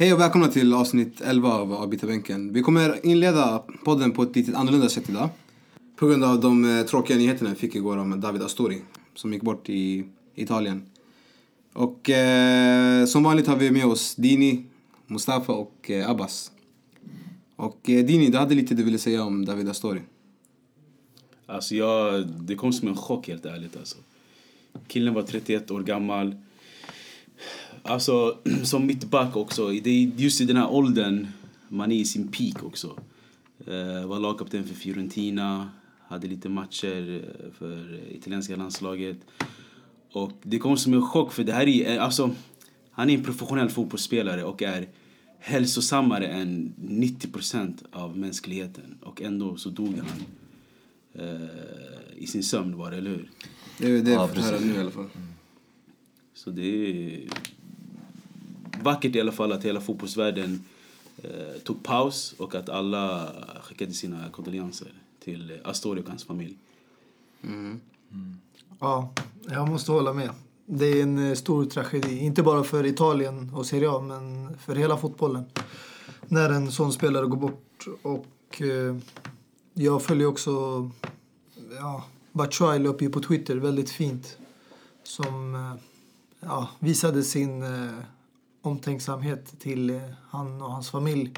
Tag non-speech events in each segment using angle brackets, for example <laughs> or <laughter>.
Hej och välkomna till avsnitt 11 av Avbytarbänken. Vi kommer inleda podden på ett lite annorlunda sätt idag. På grund av de eh, tråkiga nyheterna vi fick igår om David Astori som gick bort i Italien. Och eh, som vanligt har vi med oss Dini, Mustafa och eh, Abbas. Och eh, Dini, du hade lite du ville säga om David Astori. Alltså jag, det kom som en chock helt ärligt alltså. Killen var 31 år gammal. Alltså <clears throat> som mittback också, det är just i den här åldern man är i sin peak också. Eh, var lagkapten för Fiorentina, hade lite matcher eh, för italienska landslaget. Och det kom som en chock för det här är, eh, alltså, han är en professionell fotbollsspelare och är hälsosammare än 90% av mänskligheten. Och ändå så dog han eh, i sin sömn var det, eller hur? Det är det Ja, jag får höra nu i alla fall. Så det är vackert i alla fall att hela fotbollsvärlden eh, tog paus och att alla skickade sina kondolenser till Astori och hans familj. Ja, jag måste hålla med. Det är en eh, stor tragedi, inte bara för Italien och Serie A, men för hela fotbollen. När en sån spelare går bort. Och eh, jag följer också, ja, Batshuayi la upp på Twitter väldigt fint. Som eh, ja, visade sin eh, omtänksamhet till eh, han och hans familj.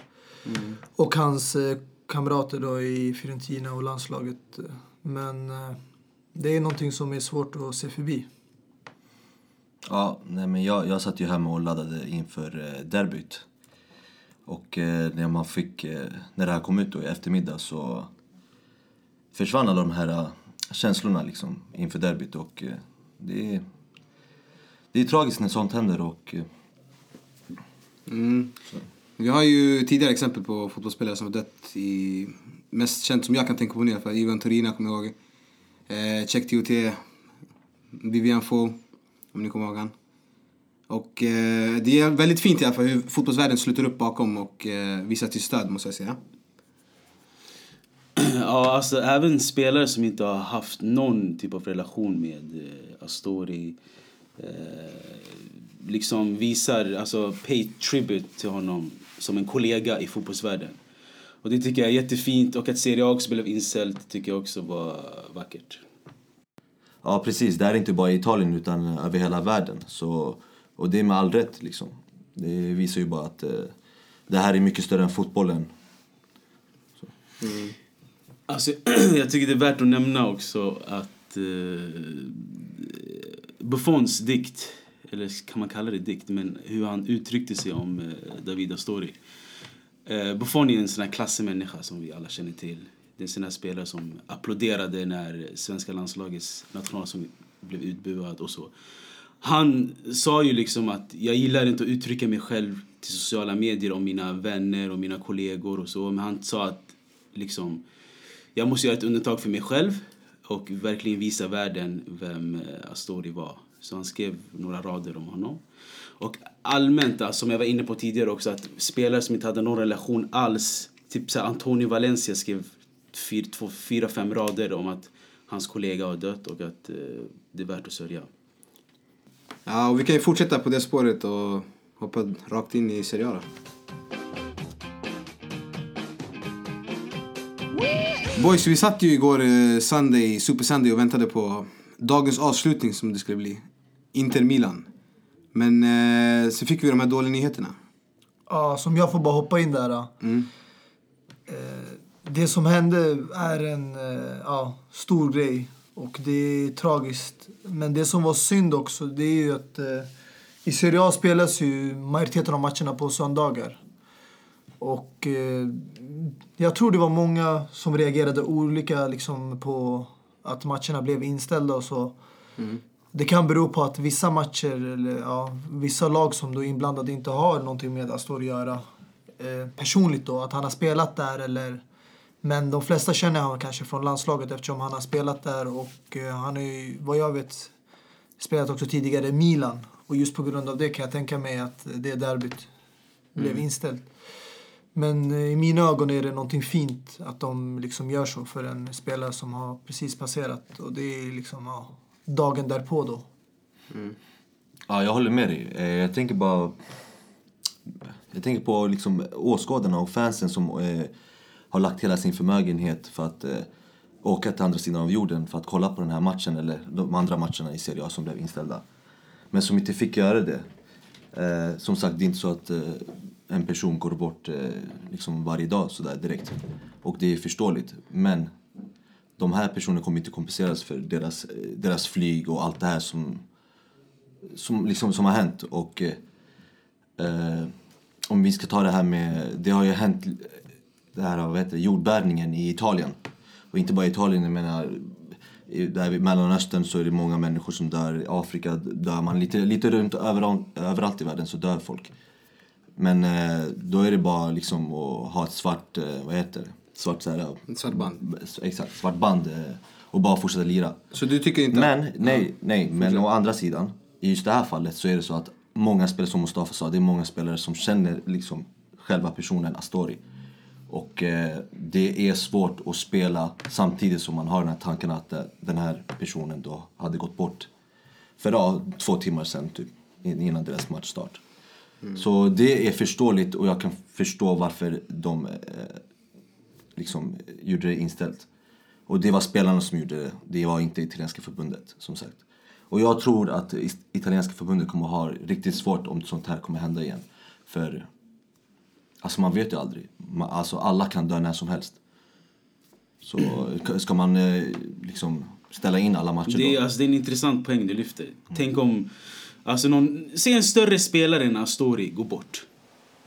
Och hans eh, kamrater då i Fiorentina och landslaget. Men eh, det är någonting som är svårt att se förbi. Ja, nej men jag, jag satt ju hemma och laddade inför derbyt. Och när man fick, när det här kom ut då i eftermiddag så försvann alla de här känslorna liksom inför derbyt och det är, det är tragiskt när sånt händer och Mm. Vi har ju tidigare exempel på fotbollsspelare som har dött i... Mest känt som jag kan tänka på nu i alla fall. Ivan Torina kommer jag ihåg. Eh, Check TOT. Vivian Fo. Om ni kommer ihåg han. Och eh, det är väldigt fint i alla fall hur fotbollsvärlden sluter upp bakom och eh, visar till stöd måste jag säga. <clears throat> Ja, alltså även spelare som inte har haft någon typ av relation med eh, Astori eh, liksom visar, alltså pay tribute till honom som en kollega i fotbollsvärlden. Och det tycker jag är jättefint och att Serie A också blev inställt tycker jag också var vackert. ja precis, det här är inte bara i Italien utan över hela världen. Så, och det är med all rätt liksom. Det visar ju bara att eh, det här är mycket större än fotbollen. Alltså, <clears throat> jag tycker det är värt att nämna också att eh, Buffons dikt, eller kan man kalla det dikt, men hur han uttryckte sig om eh, David Astori. Eh, Buffon är en sån här klassemänniska som vi alla känner till. Det är en sån här spelare som applåderade när svenska landslagets nationalsång blev utbuad och så. Han sa ju liksom att jag gillar inte att uttrycka mig själv till sociala medier om mina vänner och mina kollegor och så. Men han sa att liksom jag måste göra ett undantag för mig själv och verkligen visa världen vem eh, Astori var. Så han skrev några rader om honom. Och allmänt, alltså, som jag var inne på tidigare också, att spelare som inte hade någon relation alls, typ så Antonio Valencia skrev fyra, två, fyra, fem rader om att hans kollega har dött och att eh, det är värt att sörja. Ja, och vi kan ju fortsätta på det spåret och hoppa rakt in i Serie A. Boys, vi satt ju igår eh, Sunday, Super Sunday och väntade på dagens avslutning som det skulle bli. Inter Milan. Men eh, så fick vi de här dåliga nyheterna. Ja, som jag får bara hoppa in där. Mm. Eh, det som hände är en eh, ja, stor grej och det är tragiskt. Men det som var synd också, det är ju att eh, i Serie A spelas ju majoriteten av matcherna på söndagar. Och eh, jag tror det var många som reagerade olika liksom, på att matcherna blev inställda och så. Det kan bero på att vissa matcher, eller ja, vissa lag som då är inblandade inte har någonting med Astor att göra. Eh, personligt då, att han har spelat där eller... Men de flesta känner han kanske från landslaget eftersom han har spelat där och eh, han har ju, vad jag vet, spelat också tidigare i Milan. Och just på grund av det kan jag tänka mig att det derbyt blev inställt. Men eh, i mina ögon är det någonting fint att de liksom gör så för en spelare som har precis passerat. Och det är liksom ja, dagen därpå då. Mm. Ja, jag håller med dig. Eh, jag tänker bara... Jag tänker på liksom åskådarna och fansen som eh, har lagt hela sin förmögenhet för att eh, åka till andra sidan av jorden för att kolla på den här matchen eller de andra matcherna i Serie A som blev inställda. Men som inte fick göra det. Eh, som sagt, det är inte så att eh, en person går bort eh, liksom varje dag sådär direkt. Och det är förståeligt. Men de här personerna kommer inte kompenseras för deras, deras flyg och allt det här som, som, liksom, som har hänt. Och eh, om vi ska ta det här med, det har ju hänt det här vad heter det, jordbävningen i Italien. Och inte bara i Italien, jag menar i, där i Mellanöstern så är det många människor som dör. I Afrika dör man. Lite, lite runt överallt, överallt i världen så dör folk. Men eh, då är det bara liksom att ha ett svart, eh, vad heter det? Svart, så här, svart band. Exakt, svart band eh, och bara fortsätta lira. Så du tycker inte... Men, nej, nej, men å andra sidan, i just det här fallet så är det så att många spelare, som Mustafa sa, det är många spelare som känner liksom själva personen Astori. Och eh, det är svårt att spela samtidigt som man har den här tanken att eh, den här personen då hade gått bort för ja, två timmar sen typ, innan deras matchstart. Så det är förståeligt och jag kan förstå varför de eh, liksom gjorde det inställt. Och det var spelarna som gjorde det, det var inte italienska förbundet som sagt. Och jag tror att italienska förbundet kommer ha riktigt svårt om sånt här kommer hända igen. För alltså man vet ju aldrig. Ma- Alltså alla kan dö när som helst. Så ska man eh, liksom ställa in alla matcher Det är, då? alltså, det är en intressant poäng du lyfter. Tänk om... Alltså någon, se en större spelare än Astori gå bort.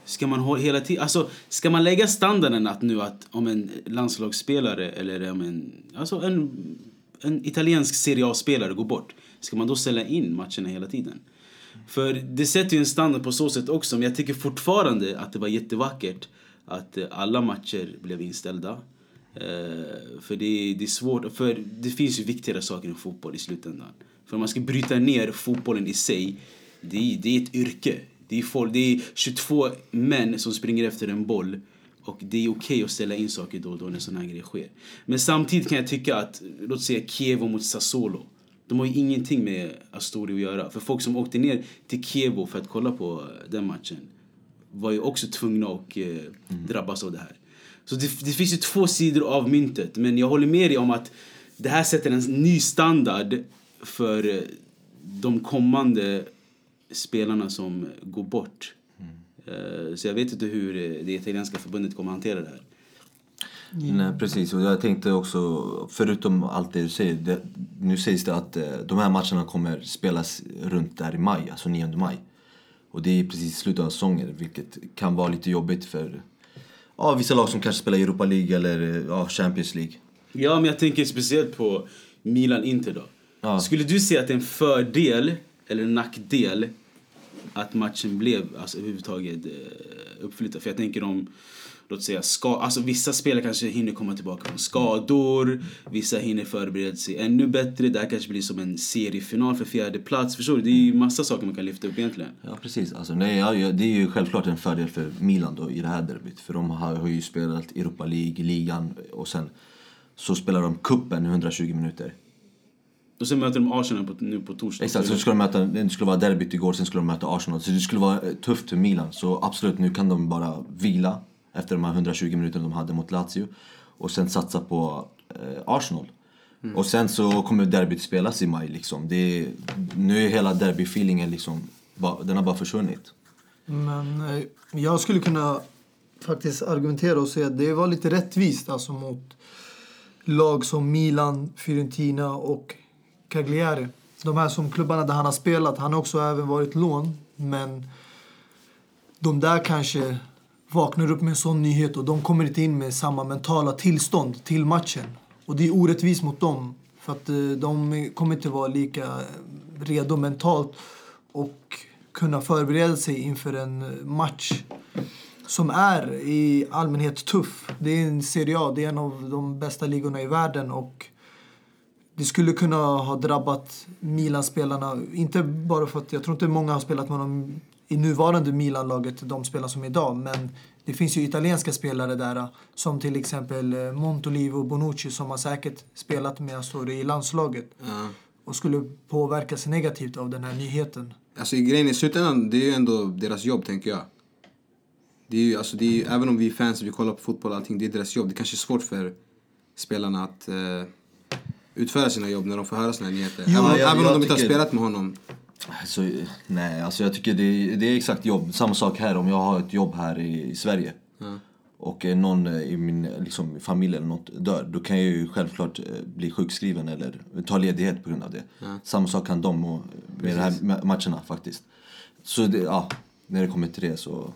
Ska man ha hela tiden... Alltså, ska man lägga standarden att nu att om en landslagsspelare eller om en... Alltså en, en italiensk Serie A-spelare går bort. Ska man då ställa in matcherna hela tiden? För det sätter ju en standard på så sätt också. Men jag tycker fortfarande att det var jättevackert att alla matcher blev inställda. Eh, för det är, det är svårt, för det finns ju viktigare saker än fotboll i slutändan. För om man ska bryta ner fotbollen i sig, det är, det är ett yrke. Det är, folk, det är 22 män som springer efter en boll. Och det är okej att ställa in saker då och då när sådana här grejer sker. Men samtidigt kan jag tycka att, låt säga Kievo mot Sassuolo. De har ju ingenting med Astori att göra. För folk som åkte ner till Kievo för att kolla på eh, den matchen var ju också tvungna att eh, drabbas av det här. Så det, det finns ju två sidor av myntet. Men jag håller med dig om att det här sätter en ny standard för eh, de kommande spelarna som går bort. Eh, Så jag vet inte hur eh, det italienska förbundet kommer att hantera det här. Nej, precis. Och jag tänkte också, förutom allt det du säger, det, nu sägs det att eh, de här matcherna kommer spelas runt där i maj, alltså 9 maj. Och det är precis slutet av säsongen, vilket kan vara lite jobbigt för ja, vissa lag som kanske spelar Europa League eller ja, Champions League. Ja, men jag tänker speciellt på Milan-Inter då. Ja. Skulle du säga att det är en fördel eller en nackdel att matchen blev alltså, överhuvudtaget eh, uppflyttad? För jag tänker om, låt säga, ska, alltså, vissa spelare kanske hinner komma tillbaka från skador, vissa hinner förbereda sig ännu bättre. Det här kanske blir som en seriefinal för fjärde plats. Förstår du? Det är ju massa saker man kan lyfta upp egentligen. Ja, precis. Alltså, nej, ja, det är ju självklart en fördel för Milan då, i det här derbyt. För de har, har ju spelat Europa League, ligan och sen så spelar de kuppen 120 minuter. Och sen möter de Arsenal på, nu på torsdag. Exakt, så skulle de möta, det skulle vara derbyt igår, sen skulle de möta Arsenal. Så det skulle vara eh, tufft för Milan. Så absolut, nu kan de bara vila efter de här 120 minuterna de hade mot Lazio. Och sen satsa på eh, Arsenal. Och sen så kommer derbyt spelas i maj liksom. Det är, nu är hela derbyfeelingen liksom, den har bara försvunnit. Men eh, jag skulle kunna faktiskt argumentera och säga att det var lite rättvist alltså mot lag som Milan, Fiorentina och Cagliari. De här som klubbarna där han har spelat. Han har också även varit lån. Men de där kanske vaknar upp med en sån nyhet och de kommer inte in med samma mentala tillstånd till matchen. Och det är orättvist mot dem. För att eh, de kommer inte vara lika eh, redo mentalt och kunna förbereda sig inför en eh, match som är i allmänhet tuff. Det är en Serie A, det är en av de bästa ligorna i världen och det skulle kunna ha drabbat Milan-spelarna, inte bara för att jag tror inte många har spelat med dem i nuvarande Milan-laget, de spelar som idag, men det finns ju italienska spelare där som till exempel eh, Montolivo och Bonucci som har säkert spelat med Astori i landslaget Ja. och skulle påverkas negativt av den här nyheten. Alltså grejen i slutändan, det är ju ändå deras jobb tänker jag. Det är ju, alltså, det är ju, även om vi är fans och vi kollar på fotboll och allting, det är deras jobb. Det kanske är svårt för spelarna att eh, utföra sina jobb när de får höra här nyheter. Jo, även jag- även jag om de inte har spelat med honom. Alltså, nej, alltså jag tycker det, det är exakt jobb. Samma sak här om jag har ett jobb här i, i Sverige. Och eh, någon eh, i min liksom, familj eller något dör. Då kan jag ju självklart eh, bli sjukskriven eller ta ledighet på grund av det. Samma sak kan de och, med de här ma- matcherna faktiskt. Så det, ja, när det kommer till det så,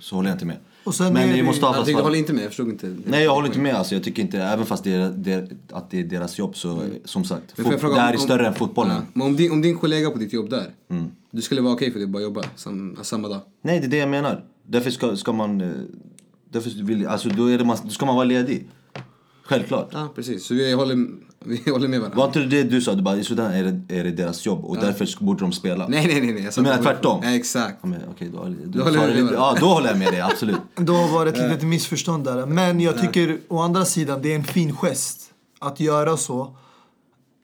så håller jag inte med. Och sen Men är det- måste ha Jag tänkte, jag håller inte med, jag förstod inte. Nej jag håller inte med alltså. Jag tycker inte, även fast det är, det, att det är deras jobb så som sagt. Fot, fråga det här om- är om- större än fotbollen. Ja. Men om din, om din kollega på ditt jobb där, du skulle vara okej för dig att bara jobba sam, samma dag? Nej, det är det jag menar. Därför ska, ska man... eh, Därför vill, alltså, då, är det man, då ska man vara ledig. Självklart. Ja, precis. Så vi håller, vi håller med varandra. Var inte det det du sa? Du bara, i Sudan är det, är det deras jobb och därför borde de spela. Nej, nej, nej. nej. Jag sa Du menar tvärtom? Ja, exakt. Ja, men, okej, då, du, håller du det varandra. Ja, då håller jag med dig. Absolut. <laughs> Då var det ett litet missförstånd där. Men jag tycker å andra sidan det är en fin gest att göra så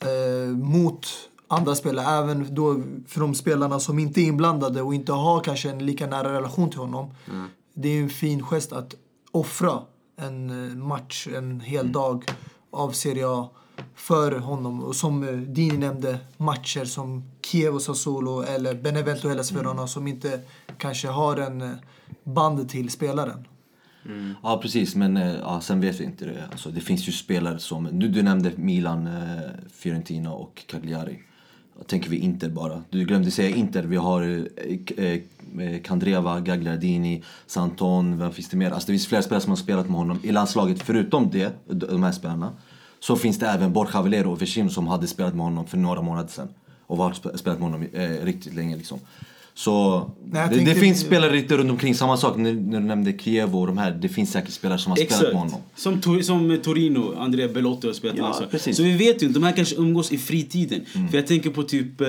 eh, mot andra spelare. Även då för de spelarna som inte är inblandade och inte har kanske en lika nära relation till honom. Det är en fin gest att offra en eh, match, en hel dag av Serie A för honom. Och som eh, Dini nämnde, matcher som Kiev och Sassuolo eller Benevento och Hellas Verona som inte kanske har en eh, band till spelaren. Ja, precis. Men ja, sen vet vi inte det. Alltså, det finns ju spelare som... Du, du nämnde Milan, Fiorentina och Cagliari. Tänker vi Inter bara. Du glömde säga Inter. Vi har eh, eh, eh, Kandreva, Gagliardini, Santon. Vem finns det mer? Alltså, det finns flera spelare som har spelat med honom i landslaget. Förutom det, de här spelarna, så finns det även Borja Valero och Vecino som hade spelat med honom för några månader sedan. Och har spelat med honom eh, riktigt länge liksom. Så Nej, det, det finns spelare lite runt omkring. Samma sak när, när du nämnde Kiev och de här. Det finns säkert spelare som har spelat med honom. Som, som Torino, Andrea Belotti har spelat Ja, med. Alltså. precis. Så vi vet ju inte, de här kanske umgås i fritiden. För jag tänker på typ, eh,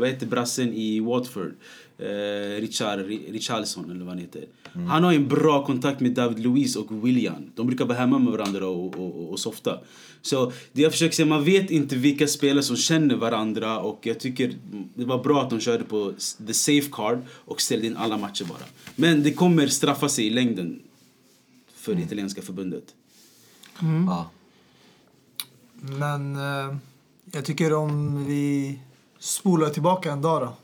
vad heter brassen i Watford? Eh, Richard, Ri- Richarlison eller vad han heter. Han har en bra kontakt med David Luiz och William. De brukar vara hemma med varandra och, och, och, softa. Så det jag försöker säga, man vet inte vilka spelare som känner varandra och jag tycker det var bra att de körde på the safe card och ställde in alla matcher bara. Men det kommer straffa sig i längden för det italienska förbundet. Ja. Men eh, jag tycker om vi spolar tillbaka en dag då.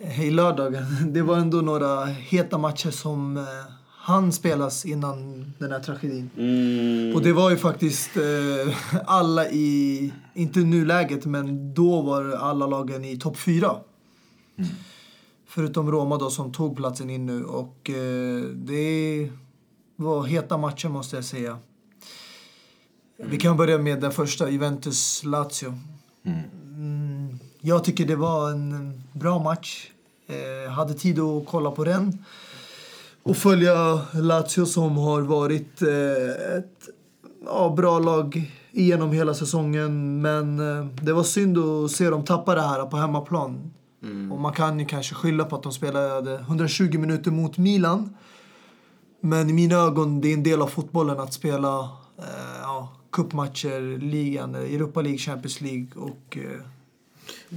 I lördagen. Det var ändå några heta matcher som eh, han spelas innan den här tragedin. Mm. Och det var ju faktiskt eh, alla i, inte nuläget, men då var alla lagen i topp fyra. Förutom Roma då som tog platsen in nu. Och eh, det var heta matcher måste jag säga. Vi kan börja med den första, Juventus-Lazio. Mm, jag tycker det var en bra match. Eh, hade tid att kolla på den. Och följa Lazio som har varit eh, ett ja, bra lag genom hela säsongen. Men eh, det var synd att se dem tappa det här på hemmaplan. Och man kan ju kanske skylla på att de spelade 120 minuter mot Milan. Men i mina ögon, det är en del av fotbollen att spela eh, ja, cupmatcher, ligan, Europa League, Champions League och... Eh,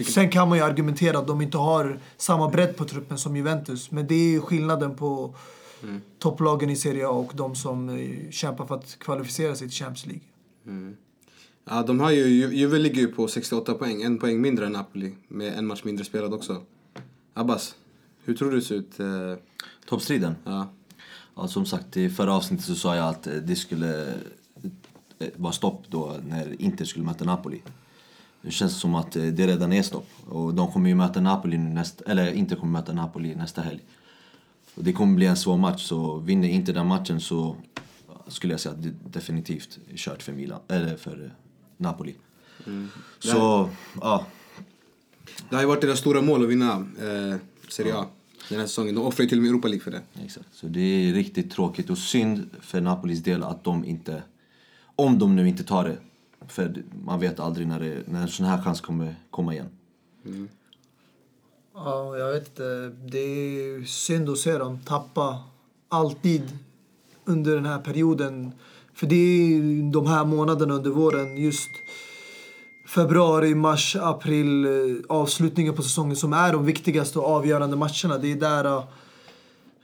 sen kan man ju argumentera att de inte har samma bredd på truppen som Juventus. Men det är ju skillnaden på topplagen i Serie A och de som eh, kämpar för att kvalificera sig till Champions League. Ja, de har ju, Ju- Juve ligger ju på 68 poäng, en poäng mindre än Napoli. Med en match mindre spelad också. Abbas, hur tror du det ser ut? eh, Toppstriden? Ja. Ja, som sagt, i förra avsnittet så sa jag att eh, det skulle vara stopp då när Inter skulle möta Napoli. Det känns som att eh, det redan är stopp. Och de kommer ju möta Napoli nästa, eller Inter kommer möta Napoli nästa helg. Och det kommer bli en svår match, så vinner Inter den matchen så skulle jag säga att det definitivt är kört för Milan, eller för eh, Napoli. Så, ja. Det har ju varit deras stora mål att vinna eh, Serie A den här säsongen. De offrar ju till och med Europa League för det. Exakt. Så det är riktigt tråkigt och synd för Napolis del att de inte, om de nu inte tar det, för man vet aldrig när, det, när en sån här chans kommer komma igen. Ja, jag vet inte. Det är synd att se dem tappa alltid under den här perioden. För det är de här månaderna under våren, just februari, mars, april, eh, avslutningen på säsongen som är de viktigaste och avgörande matcherna. Det är där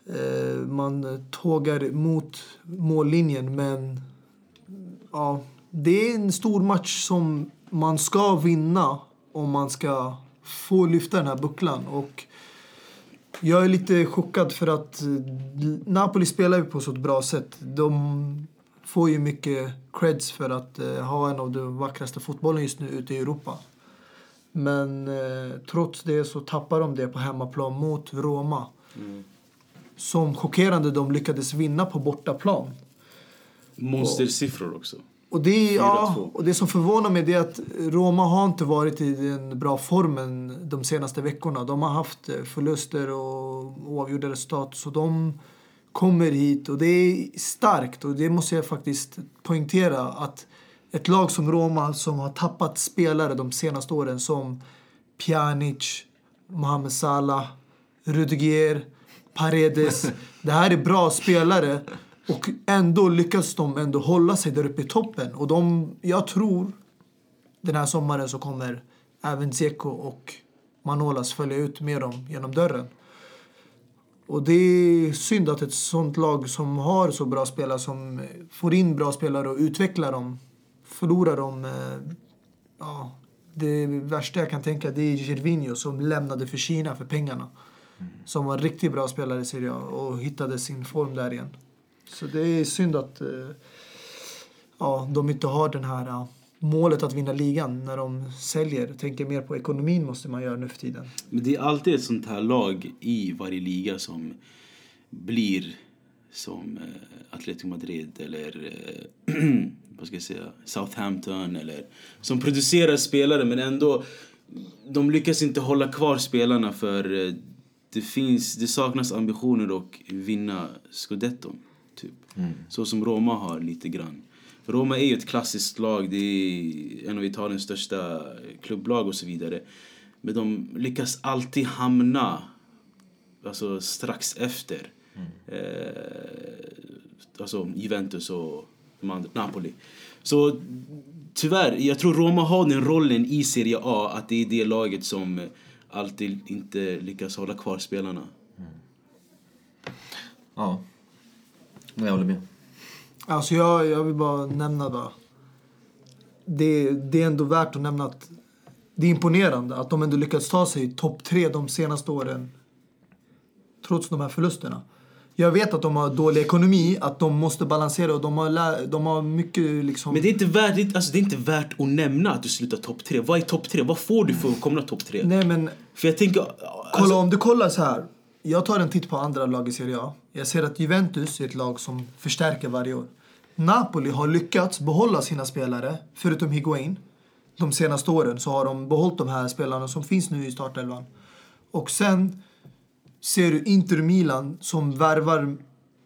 eh, man tågar mot mållinjen. Men ja, det är en stor match som man ska vinna om man ska få lyfta den här bucklan. Och jag är lite chockad för att eh, Napoli spelar ju på så ett bra sätt. De får ju mycket creds för att uh, ha en av de vackraste fotbollen just nu ute i Europa. Men uh, trots det så tappar de det på hemmaplan mot Roma. Mm. Som chockerande de lyckades vinna på bortaplan. Monstersiffror också. Och det, ja, och det som förvånar mig är att Roma har inte varit i den bra formen de senaste veckorna. De har haft eh, förluster och oavgjorda resultat. Så de kommer hit och det är starkt och det måste jag faktiskt poängtera att ett lag som Roma som har tappat spelare de senaste åren som Pjanic, Mohamed Salah, Rudiger, Paredes. <laughs> det här är bra spelare och ändå lyckas de ändå hålla sig där uppe i toppen. Och de, jag tror den här sommaren så kommer även Zeko och Manolas följa ut med dem genom dörren. Och det är synd att ett sånt lag som har så bra spelare, som får in bra spelare och utvecklar dem, förlorar dem. Eh, ja, det värsta jag kan tänka det är Gervinho som lämnade för Kina för pengarna. Mm. Som var en riktigt bra spelare i Serie A och hittade sin form där igen. Så det är synd att eh, ja, de inte har den här eh, målet att vinna ligan när de säljer. Tänker mer på ekonomin måste man göra nu för tiden. Men det är alltid ett sånt här lag i varje liga som blir som eh, Atletico Madrid eller <clears throat> vad ska jag säga, Southampton eller som producerar spelare men ändå de lyckas inte hålla kvar spelarna för det, finns, det saknas ambitioner att vinna scudetton. Typ. Mm. Så som Roma har lite grann. Roma är ju ett klassiskt lag. Det är en av Italiens största klubblag och så vidare. Men de lyckas alltid hamna alltså, strax efter. Mm. Eh, alltså Juventus och Napoli. Så tyvärr, jag tror Roma har den rollen i Serie A att det är det laget som alltid inte lyckas hålla kvar spelarna. Mm. Ja, jag håller med. Alltså jag, jag vill bara nämna bara. Det, det är ändå värt att nämna att det är imponerande att de ändå lyckats ta sig topp tre de senaste åren. Trots de här förlusterna. Jag vet att de har dålig ekonomi, att de måste balansera och de har, de har mycket liksom... Men det är, inte värt, alltså det är inte värt att nämna att du slutar topp tre. Vad är topp tre? Vad får du för att komma topp tre? Nej men... För jag tänker... Alltså... Kolla, om du kollar så här. Jag tar en titt på andra lag i Serie A. Jag ser att Juventus är ett lag som förstärker varje år. Napoli har lyckats behålla sina spelare, förutom Higuain. De senaste åren så har de behållit de här spelarna som finns nu i startelvan. Och sen ser du Inter Milan som värvar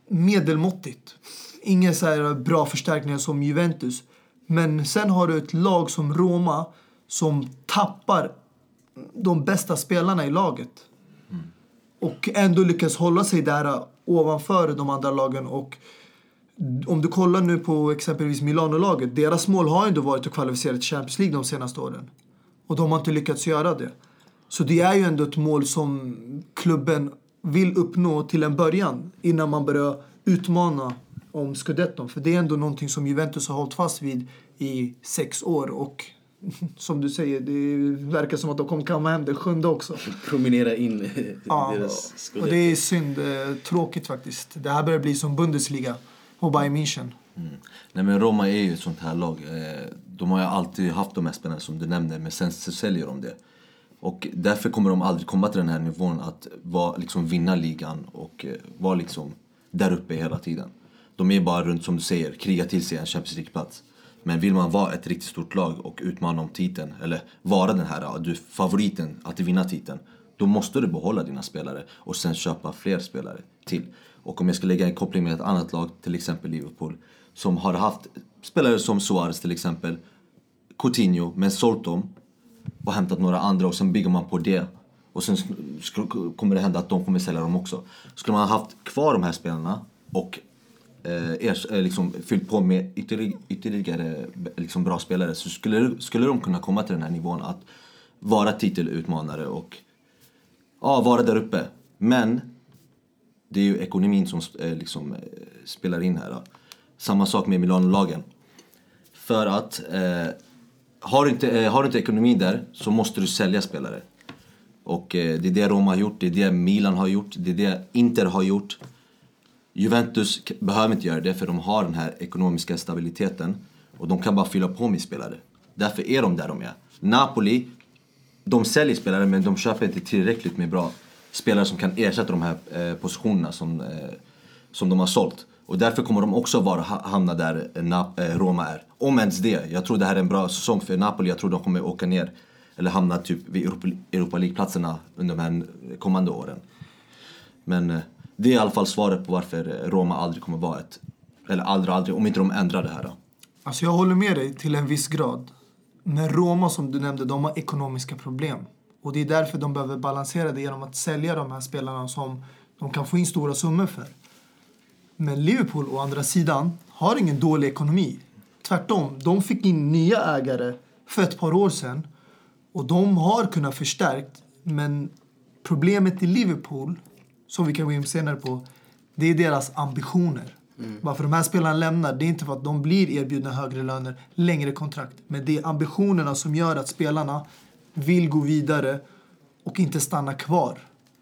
medelmåttigt. Inga så här bra förstärkningar som Juventus. Men sen har du ett lag som Roma som tappar de bästa spelarna i laget. Och ändå lyckas hålla sig där äh, ovanför de andra lagen. Och om du kollar nu på exempelvis Milano-laget. Deras mål har ändå varit att kvalificera till Champions League de senaste åren. Och de har inte lyckats göra det. Så det är ju ändå ett mål som klubben vill uppnå till en början innan man börjar utmana om scudetton. För det är ändå någonting som Juventus har hållit fast vid i sex år. Och som du säger, det verkar som att de kommer komma hem den sjunde också. Promenera in ja, deras scudetto. Och det är synd. Eh, tråkigt faktiskt. Det här börjar bli som Bundesliga och Bayern München. Mm. Nej men Roma är ju ett sånt här lag. Eh, de har ju alltid haft de här spelarna som du nämnde, men sen så säljer de det. Och därför kommer de aldrig komma till den här nivån att vara, liksom, vinna ligan och eh, vara liksom där uppe hela tiden. De är bara runt, som du säger, kriga till sig en Champions League-plats. Men vill man vara ett riktigt stort lag och utmana om titeln, eller vara den här du, favoriten att vinna titeln, då måste du behålla dina spelare och sen köpa fler spelare till. Och om jag ska lägga en koppling med ett annat lag, till exempel Liverpool, som har haft spelare som Suarez till exempel, Coutinho, men sålt dem och hämtat några andra och sen bygger man på det. Och sen kommer det hända att de kommer sälja dem också. Skulle man ha haft kvar de här spelarna och eh, er, eh, liksom, fyllt på med ytterligare, ytterligare liksom, bra spelare så skulle, skulle de kunna komma till den här nivån att vara titelutmanare och ja, vara där uppe. Men Det är ju ekonomin som eh, liksom, eh, spelar in här. Då. Samma sak med Milanolagen. För att eh, har, du inte, eh, har du inte ekonomin där så måste du sälja spelare. Och eh, det är det Roma har gjort, det är det Milan har gjort, det är det Inter har gjort. Juventus behöver inte göra det för de har den här ekonomiska stabiliteten och de kan bara fylla på med spelare. Därför är de där de är. Napoli, de säljer spelare men de köper inte tillräckligt med bra spelare som kan ersätta de här eh, positionerna som, eh, som de har sålt. Och därför kommer de också vara, hamna där Nap- eh, Roma är. Om ens det. Jag tror det här är en bra säsong för Napoli. Jag tror de kommer åka ner eller hamna typ vid Europa, Europa League-platserna under de här kommande åren. Men eh, det är i alla fall svaret på varför Roma aldrig kommer vara ett... Eller aldrig, aldrig, om inte de ändrar det här då. Alltså jag håller med dig till en viss grad. Men Roma som du nämnde, de har ekonomiska problem. Och det är därför de behöver balansera det genom att sälja de här spelarna som de kan få in stora summor för. Men Liverpool å andra sidan har ingen dålig ekonomi. Tvärtom, de fick in nya ägare för ett par år sedan. Och de har kunnat förstärkt. Men problemet i Liverpool, som vi kan gå in senare på, det är deras ambitioner. Varför de här spelarna lämnar, det är inte för att de blir erbjudna högre löner, längre kontrakt. Men det är ambitionerna som gör att spelarna vill gå vidare och inte stanna kvar.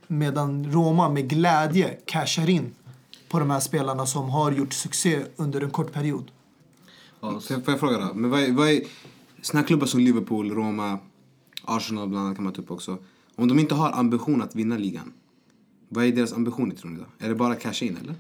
Medan Roma med glädje cashar in på de här spelarna som har gjort succé under en kort period. Ja, så får jag fråga då? Men vad är, vad är, såna här klubbar som Liverpool, Roma, Arsenal bland annat kan man ta upp också. Om de inte har ambition att vinna ligan, vad är deras ambitioner tror ni då? Är det bara cash in eller?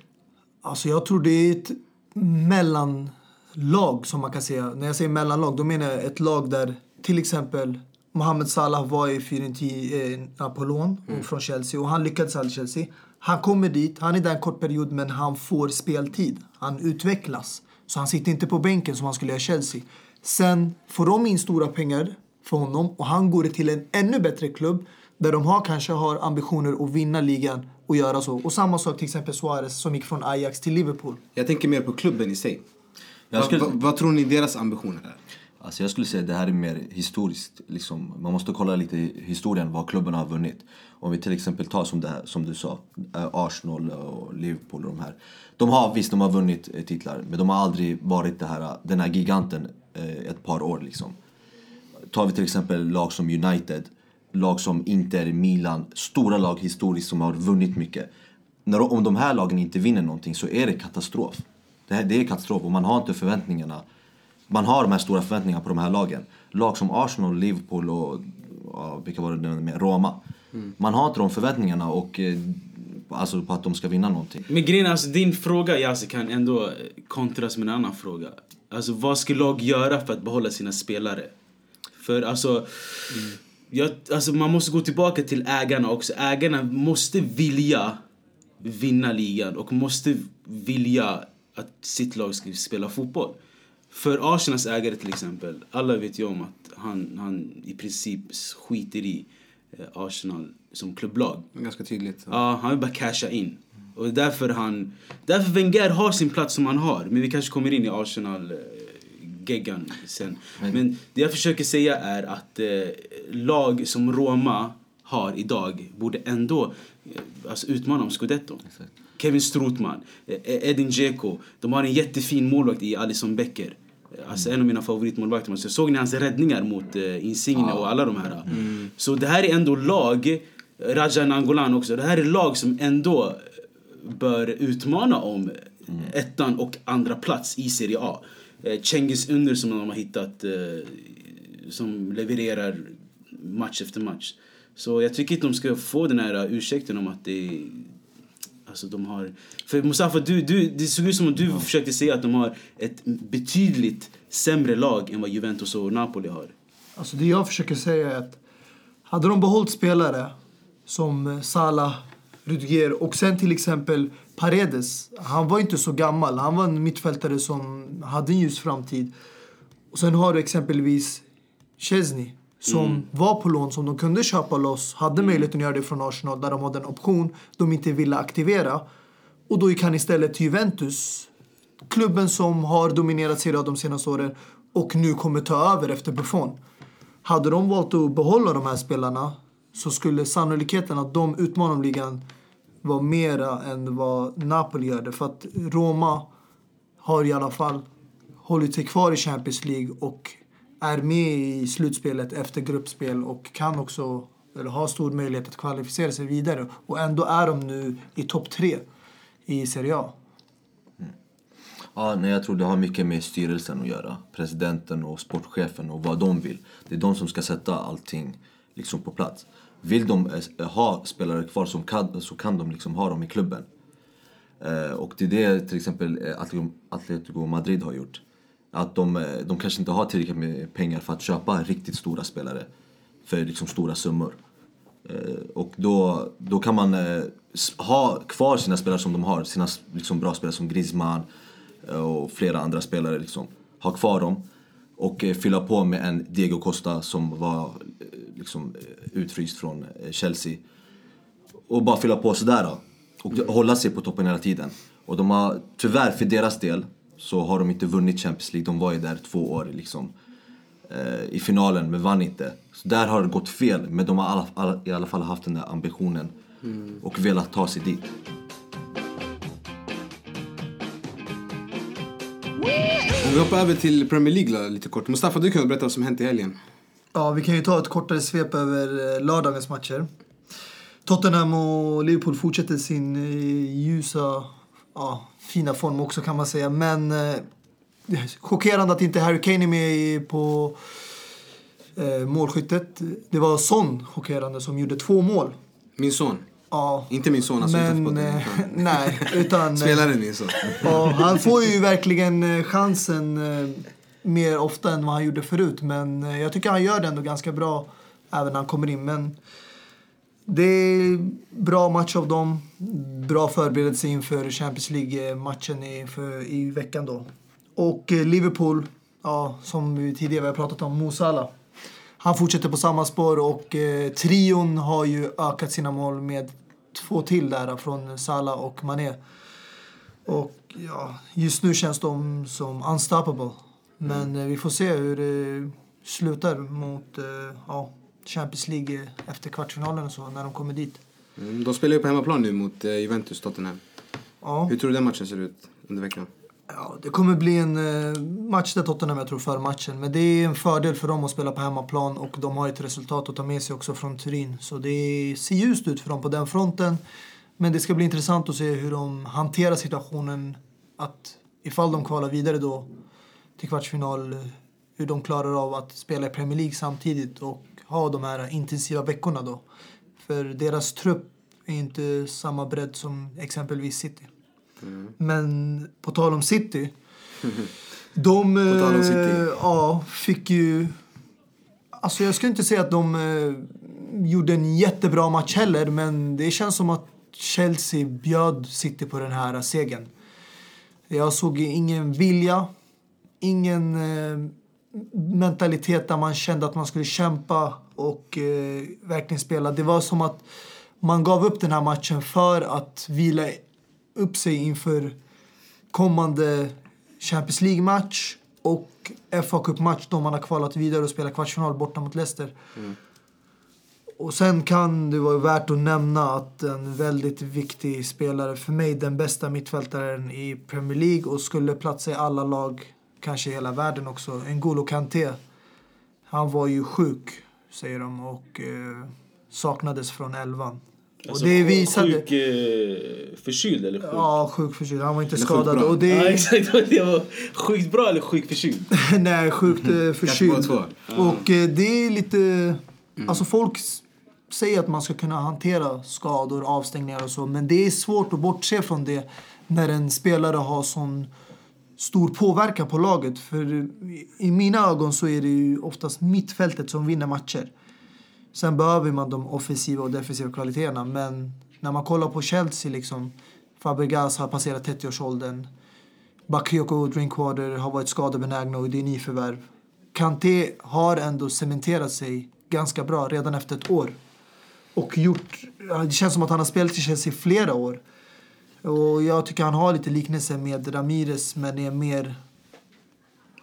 Alltså jag tror det är ett mellanlag som man kan säga. När jag säger mellanlag då menar jag ett lag där till exempel Mohamed Salah var i Fiorentina på lån och från Chelsea och han lyckades aldrig Chelsea. Han kommer dit, han är där en kort period men han får speltid. Han utvecklas. Så han sitter inte på bänken som han skulle göra i Chelsea. Sen får de in stora pengar för honom och han går till en ännu bättre klubb där de har, kanske har ambitioner att vinna ligan och göra så. Och samma sak till exempel Suarez som gick från Ajax till Liverpool. Jag tänker mer på klubben i sig. Skulle- va- vad tror ni deras ambitioner är? Alltså jag skulle säga att det här är mer historiskt. Liksom. Man måste kolla lite i historien, vad klubbarna har vunnit. Om vi till exempel tar som, det här, som du sa, eh, Arsenal och Liverpool och de här. De har, visst, de har vunnit eh, titlar, men de har aldrig varit det här, den här giganten eh, ett par år. Liksom. Tar vi till exempel lag som United, lag som Inter, Milan, stora lag historiskt som har vunnit mycket. När, om de här lagen inte vinner någonting så är det katastrof. Det, här, det är katastrof och man har inte förväntningarna. Man har de här stora förväntningarna på de här lagen. Lag som Arsenal, Liverpool och ja, vilka var det med? Roma. Man har inte de förväntningarna och eh, alltså på att de ska vinna någonting. Men grejen alltså, din fråga Yasser kan ändå eh, kontras med en annan fråga. Alltså vad ska lag göra för att behålla sina spelare? För alltså, jag, alltså man måste gå tillbaka till ägarna också. Ägarna måste vilja vinna ligan och måste vilja att sitt lag ska spela fotboll. För Arsenals ägare till exempel, alla vet ju om att han, han i princip skiter i eh, Arsenal som klubblag. Ganska tydligt. Ja, han vill bara casha in. Och därför han... Därför Wenger har sin plats som han har. Men vi kanske kommer in i Arsenal-geggan sen. Men det jag försöker säga är att eh, lag som Roma har idag borde ändå eh, alltså utmana om scudetto. Kevin Strootman, eh, Edin Dzeko. De har en jättefin målvakt i Alisson Becker. Eh, Alltså en av mina favoritmålvakter. Så såg ni hans räddningar mot eh, Insigne och alla de här? Så det här är ändå lag, Raja Nangolan också, det här är lag som ändå eh, bör utmana om ettan och andra plats i Serie A. Eh, Cengiz Under som de har hittat eh, som levererar match efter match. Så jag tycker inte de ska få den här ursäkten om att det Alltså de har... För Mustafa, du, du, det såg ut som att du försökte säga att de har ett betydligt sämre lag än vad Juventus och Napoli har. Alltså det jag försöker säga är att hade de behållit spelare som eh, Salah, Rudiger och sen till exempel Paredes. Han var inte så gammal. Han var en mittfältare som hade en ljus framtid. Och sen har du exempelvis Chesney som var på lån, som de kunde köpa loss. Hade möjligheten att göra det från Arsenal där de hade en option de inte ville aktivera. Och då gick han istället till Juventus. Klubben som har dominerat Serie A de senaste åren och nu kommer ta över efter Buffon. Hade de valt att behålla de här spelarna så skulle sannolikheten att de utmanar ligan var mera än vad Napoli gör det. För att Roma har i alla fall hållit sig kvar i Champions League och är med i slutspelet efter gruppspel och kan också, eller har stor möjlighet att kvalificera sig vidare. Och ändå är de nu i topp tre i Serie A. Ja, nej, jag tror det har mycket med styrelsen att göra. Presidenten och sportchefen och vad de vill. Det är de som ska sätta allting liksom på plats. Vill de eh, ha spelare kvar som kan, så kan de liksom ha dem i klubben. Eh, och det är det till exempel eh, Atletico- Madrid har gjort. Att de, eh, de kanske inte har tillräckligt med pengar för att köpa riktigt stora spelare för liksom stora summor. Eh, och då, då kan man eh, ha kvar sina spelare som de har, sina liksom bra spelare som Griezmann och flera andra spelare. Liksom. Ha kvar dem och eh, fylla på med en Diego Costa som var eh, liksom, eh, utfryst från Chelsea. Och bara fylla på sådär då. Och hålla sig på toppen hela tiden. Och de har, tyvärr för deras del, så har de inte vunnit Champions League. De var ju där två år liksom i finalen men vann inte. Så där har det gått fel. Men de har alla, alla, i alla fall haft den där ambitionen och velat ta sig dit. Vi hoppar över till Premier League lite kort. Mustafa, du kan berätta vad som hänt i helgen. Ja, vi kan ju ta ett kortare svep över eh, lördagens matcher. Tottenham och Liverpool fortsätter sin eh, ljusa, ja, fina form också kan man säga. Men eh, chockerande att inte Harry Kane är med på eh, målskyttet. Det var Son, chockerande, som gjorde två mål. Min son. Ja, Inte min son alltså men... podden, Eh, <laughs> nej, utan... eh, Spelaren min son. Ja, han får ju verkligen eh, chansen eh, mer ofta än vad han gjorde förut. Men jag tycker han gör det ändå ganska bra även när han kommer in. Men det är bra match av dem. Bra förberedelse inför Champions League-matchen i, för, i veckan då. Och Liverpool, ja, som vi tidigare har pratat om, Mo Salah. Han fortsätter på samma spår och eh, trion har ju ökat sina mål med två till där från Salah och Mané. Och ja, just nu känns de som unstoppable. Men eh, vi får se hur det slutar mot eh, ja, Champions League efter kvartsfinalen och så, när de kommer dit. Mm, de spelar ju på hemmaplan nu mot eh, Juventus Tottenham. Ja, Hur tror du den matchen ser ut under veckan? Ja, det kommer bli en eh, match där Tottenham jag tror för matchen. Men det är en fördel för dem att spela på hemmaplan och de har ett resultat att ta med sig också från Turin. Så det ser ljust ut för dem på den fronten. Men det ska bli intressant att se hur de hanterar situationen att ifall de kvalar vidare då till kvartsfinal hur de klarar av att spela i Premier League samtidigt och ha de här intensiva veckorna då. För deras trupp är inte samma bredd som exempelvis City. Men på tal om City. De om eh, City. ja, fick ju... Alltså jag skulle inte säga att de eh, gjorde en jättebra match heller men det känns som att Chelsea bjöd City på den här segern. Jag såg ingen vilja, ingen eh, mentalitet där man kände att man skulle kämpa och eh, verkligen spela. Det var som att man gav upp den här matchen för att vila upp sig inför kommande Champions League-match och fa Cup-match då man har kvalat vidare och spelar kvartsfinal borta mot Leicester. Och sen kan det vara värt att nämna att en väldigt viktig spelare, för mig den bästa mittfältaren i Premier League och skulle platsa i alla lag, kanske i hela världen också, N'Golo Kanté. Han var ju sjuk, säger de, och eh, saknades från elvan. Alltså, och det visade... Sjuk eh, förkyld eller sjuk? Ja, sjuk förkyld. Han var inte Eller skadad. Och det, Ja, exakt. <laughs> Det var sjukt bra eller sjukt förkyld? <laughs> Nej, sjukt eh, förkyld. Och eh, det är lite... Alltså folk säger att man ska kunna hantera skador, avstängningar och så. Men det är svårt att bortse från det när en spelare har sån stor påverkan på laget. För i- i mina ögon så är det ju oftast mittfältet som vinner matcher. Sen behöver man de offensiva och defensiva kvaliteterna. Men när man kollar på Chelsea liksom. Fabregas har passerat 30-årsåldern. Bakayoko och Drinkwater har varit skadebenägna och det är nyförvärv. Kanté har ändå cementerat sig ganska bra redan efter ett år. Och gjort, det känns som att han har spelat i Chelsea i flera år. Och jag tycker han har lite liknelse med Ramirez men är mer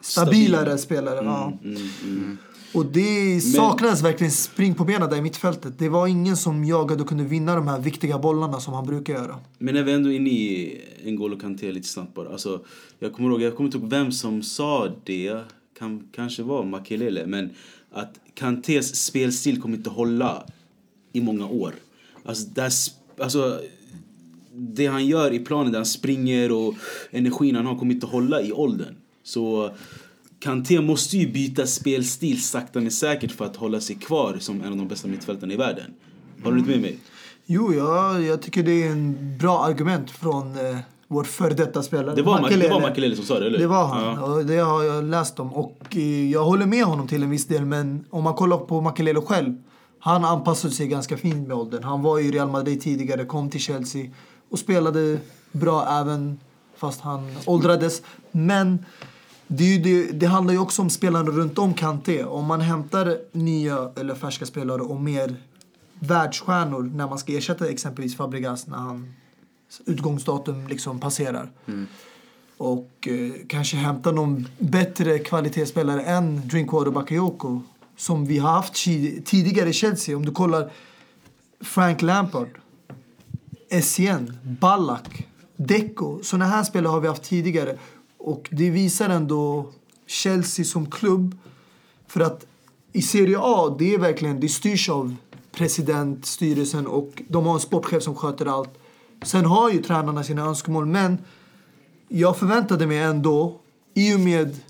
stabilare Stabil. spelare. Ja. Mm, mm. Och det saknades verkligen spring på benen där i mittfältet. Det var ingen som jagade och kunde vinna de här viktiga bollarna som han brukar göra. Men när vi ändå är inne i N'Golo Kanté lite snabbt bara. Alltså, jag kommer ihåg, jag kommer inte ihåg vem som sa det. Kan, kanske var Makelele. Men att Kantés spelstil kommer inte hålla i många år. Alltså, där, alltså det han gör i planen, där han springer och energin han har kommer inte hålla i åldern. Så Kanté måste ju byta spelstil sakta men säkert för att hålla sig kvar som en av de bästa mittfältarna i världen. Har du inte med mig? Jo, ja, jag tycker det är en bra argument från eh, vår före detta spelare. Det var, Makelele. var Makelele som sa det, eller Det var han. Ja. Och det har jag läst om. Och eh, jag håller med honom till en viss del. Men om man kollar på Makelele själv. Han anpassade sig ganska fint med åldern. Han var i Real Madrid tidigare, kom till Chelsea och spelade bra även fast han åldrades. Men det, det, det handlar ju också om spelarna runt om Kanté. Om man hämtar nya eller färska spelare och mer världsstjärnor när man ska ersätta exempelvis Fabregas när han utgångsdatum liksom passerar. Och eh, kanske hämta någon bättre kvalitetsspelare än Drinkwater Bakayoko som vi har haft ti- tidigare i Chelsea. Om du kollar Frank Lampard, Essien, Ballack, Deco. Såna här spelare har vi haft tidigare. Och det visar ändå Chelsea som klubb. För att i Serie A, det är verkligen, det styrs av president, styrelsen och de har en sportchef som sköter allt. Sen har ju tränarna sina önskemål, men jag förväntade mig ändå, i och med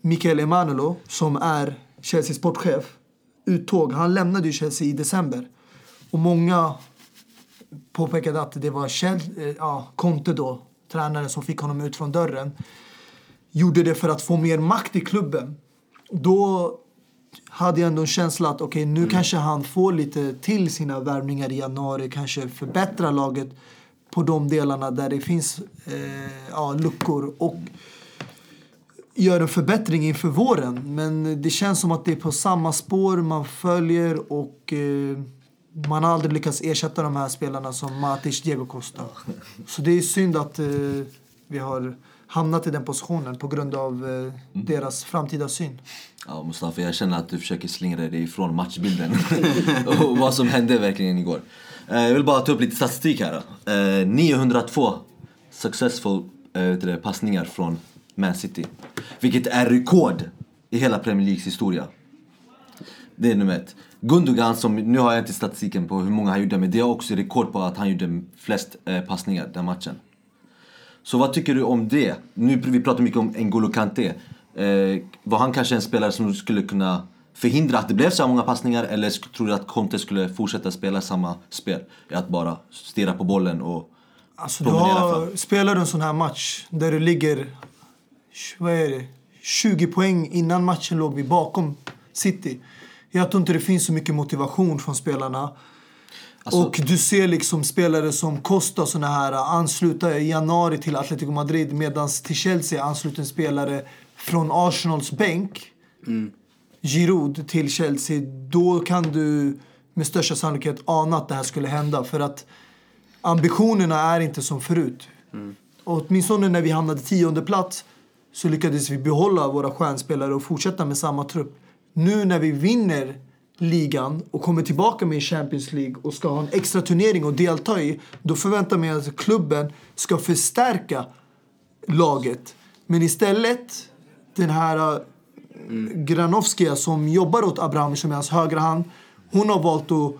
Mikael Emanuelo, som är Chelseas sportchef, uttåg. Han lämnade ju Chelsea i december. Och många påpekade att det var Chel- eh, ja, Conte då, tränaren som fick honom ut från dörren. Gjorde det för att få mer makt i klubben. Då hade jag ändå en känsla att okej, nu kanske han får lite till sina värvningar i januari. Kanske förbättra laget på de delarna där det finns eh, ja, luckor. Och gör en förbättring inför våren. Men det känns som att det är på samma spår man följer och eh, man har aldrig lyckats ersätta de här spelarna som Matic, Diego Costa. Så det är synd att eh, vi har hamnat i den positionen på grund av eh, deras framtida syn. Ja, Mustafa, jag känner att du försöker slingra dig ifrån matchbilden <laughs> och vad som hände verkligen igår. Eh, Jag vill bara ta upp lite statistik här. Eh, 902 successful eh, du det, passningar från Man City. Vilket är rekord i hela Premier Leagues historia. Det är nummer ett. Gundogan, som, nu har jag inte statistiken på hur många han gjorde, men det är också rekord på att han gjorde flest eh, passningar den matchen. Så vad tycker du om det? Nu vi pratar mycket om N'Golo Kanté. Eh, var han kanske en spelare som skulle kunna förhindra att det blev så många passningar eller tror du att Conte skulle fortsätta spela samma spel? Att bara stirra på bollen och Alltså, promenera har, fram? spelar du en sån här match där du ligger vad är det, 20 poäng innan matchen låg vi bakom City. Jag tror inte det finns så mycket motivation från spelarna. Alltså- och du ser liksom spelare som Costa såna här ansluta i januari till Atletico Madrid medan till Chelsea ansluter en spelare från Arsenals bänk. Giroud till Chelsea. Då kan du med största sannolikhet ana att det här skulle hända. För att ambitionerna är inte som förut. Och åtminstone när vi hamnade tionde plats så lyckades vi behålla våra stjärnspelare och fortsätta med samma trupp. Nu när vi vinner ligan och kommer tillbaka med Champions League och ska ha en extra turnering att delta i, då förväntar jag mig att klubben ska förstärka laget. Men istället, den här eh, äh, Granovskia som jobbar åt Abramovic som är hans högra hand, hon har valt att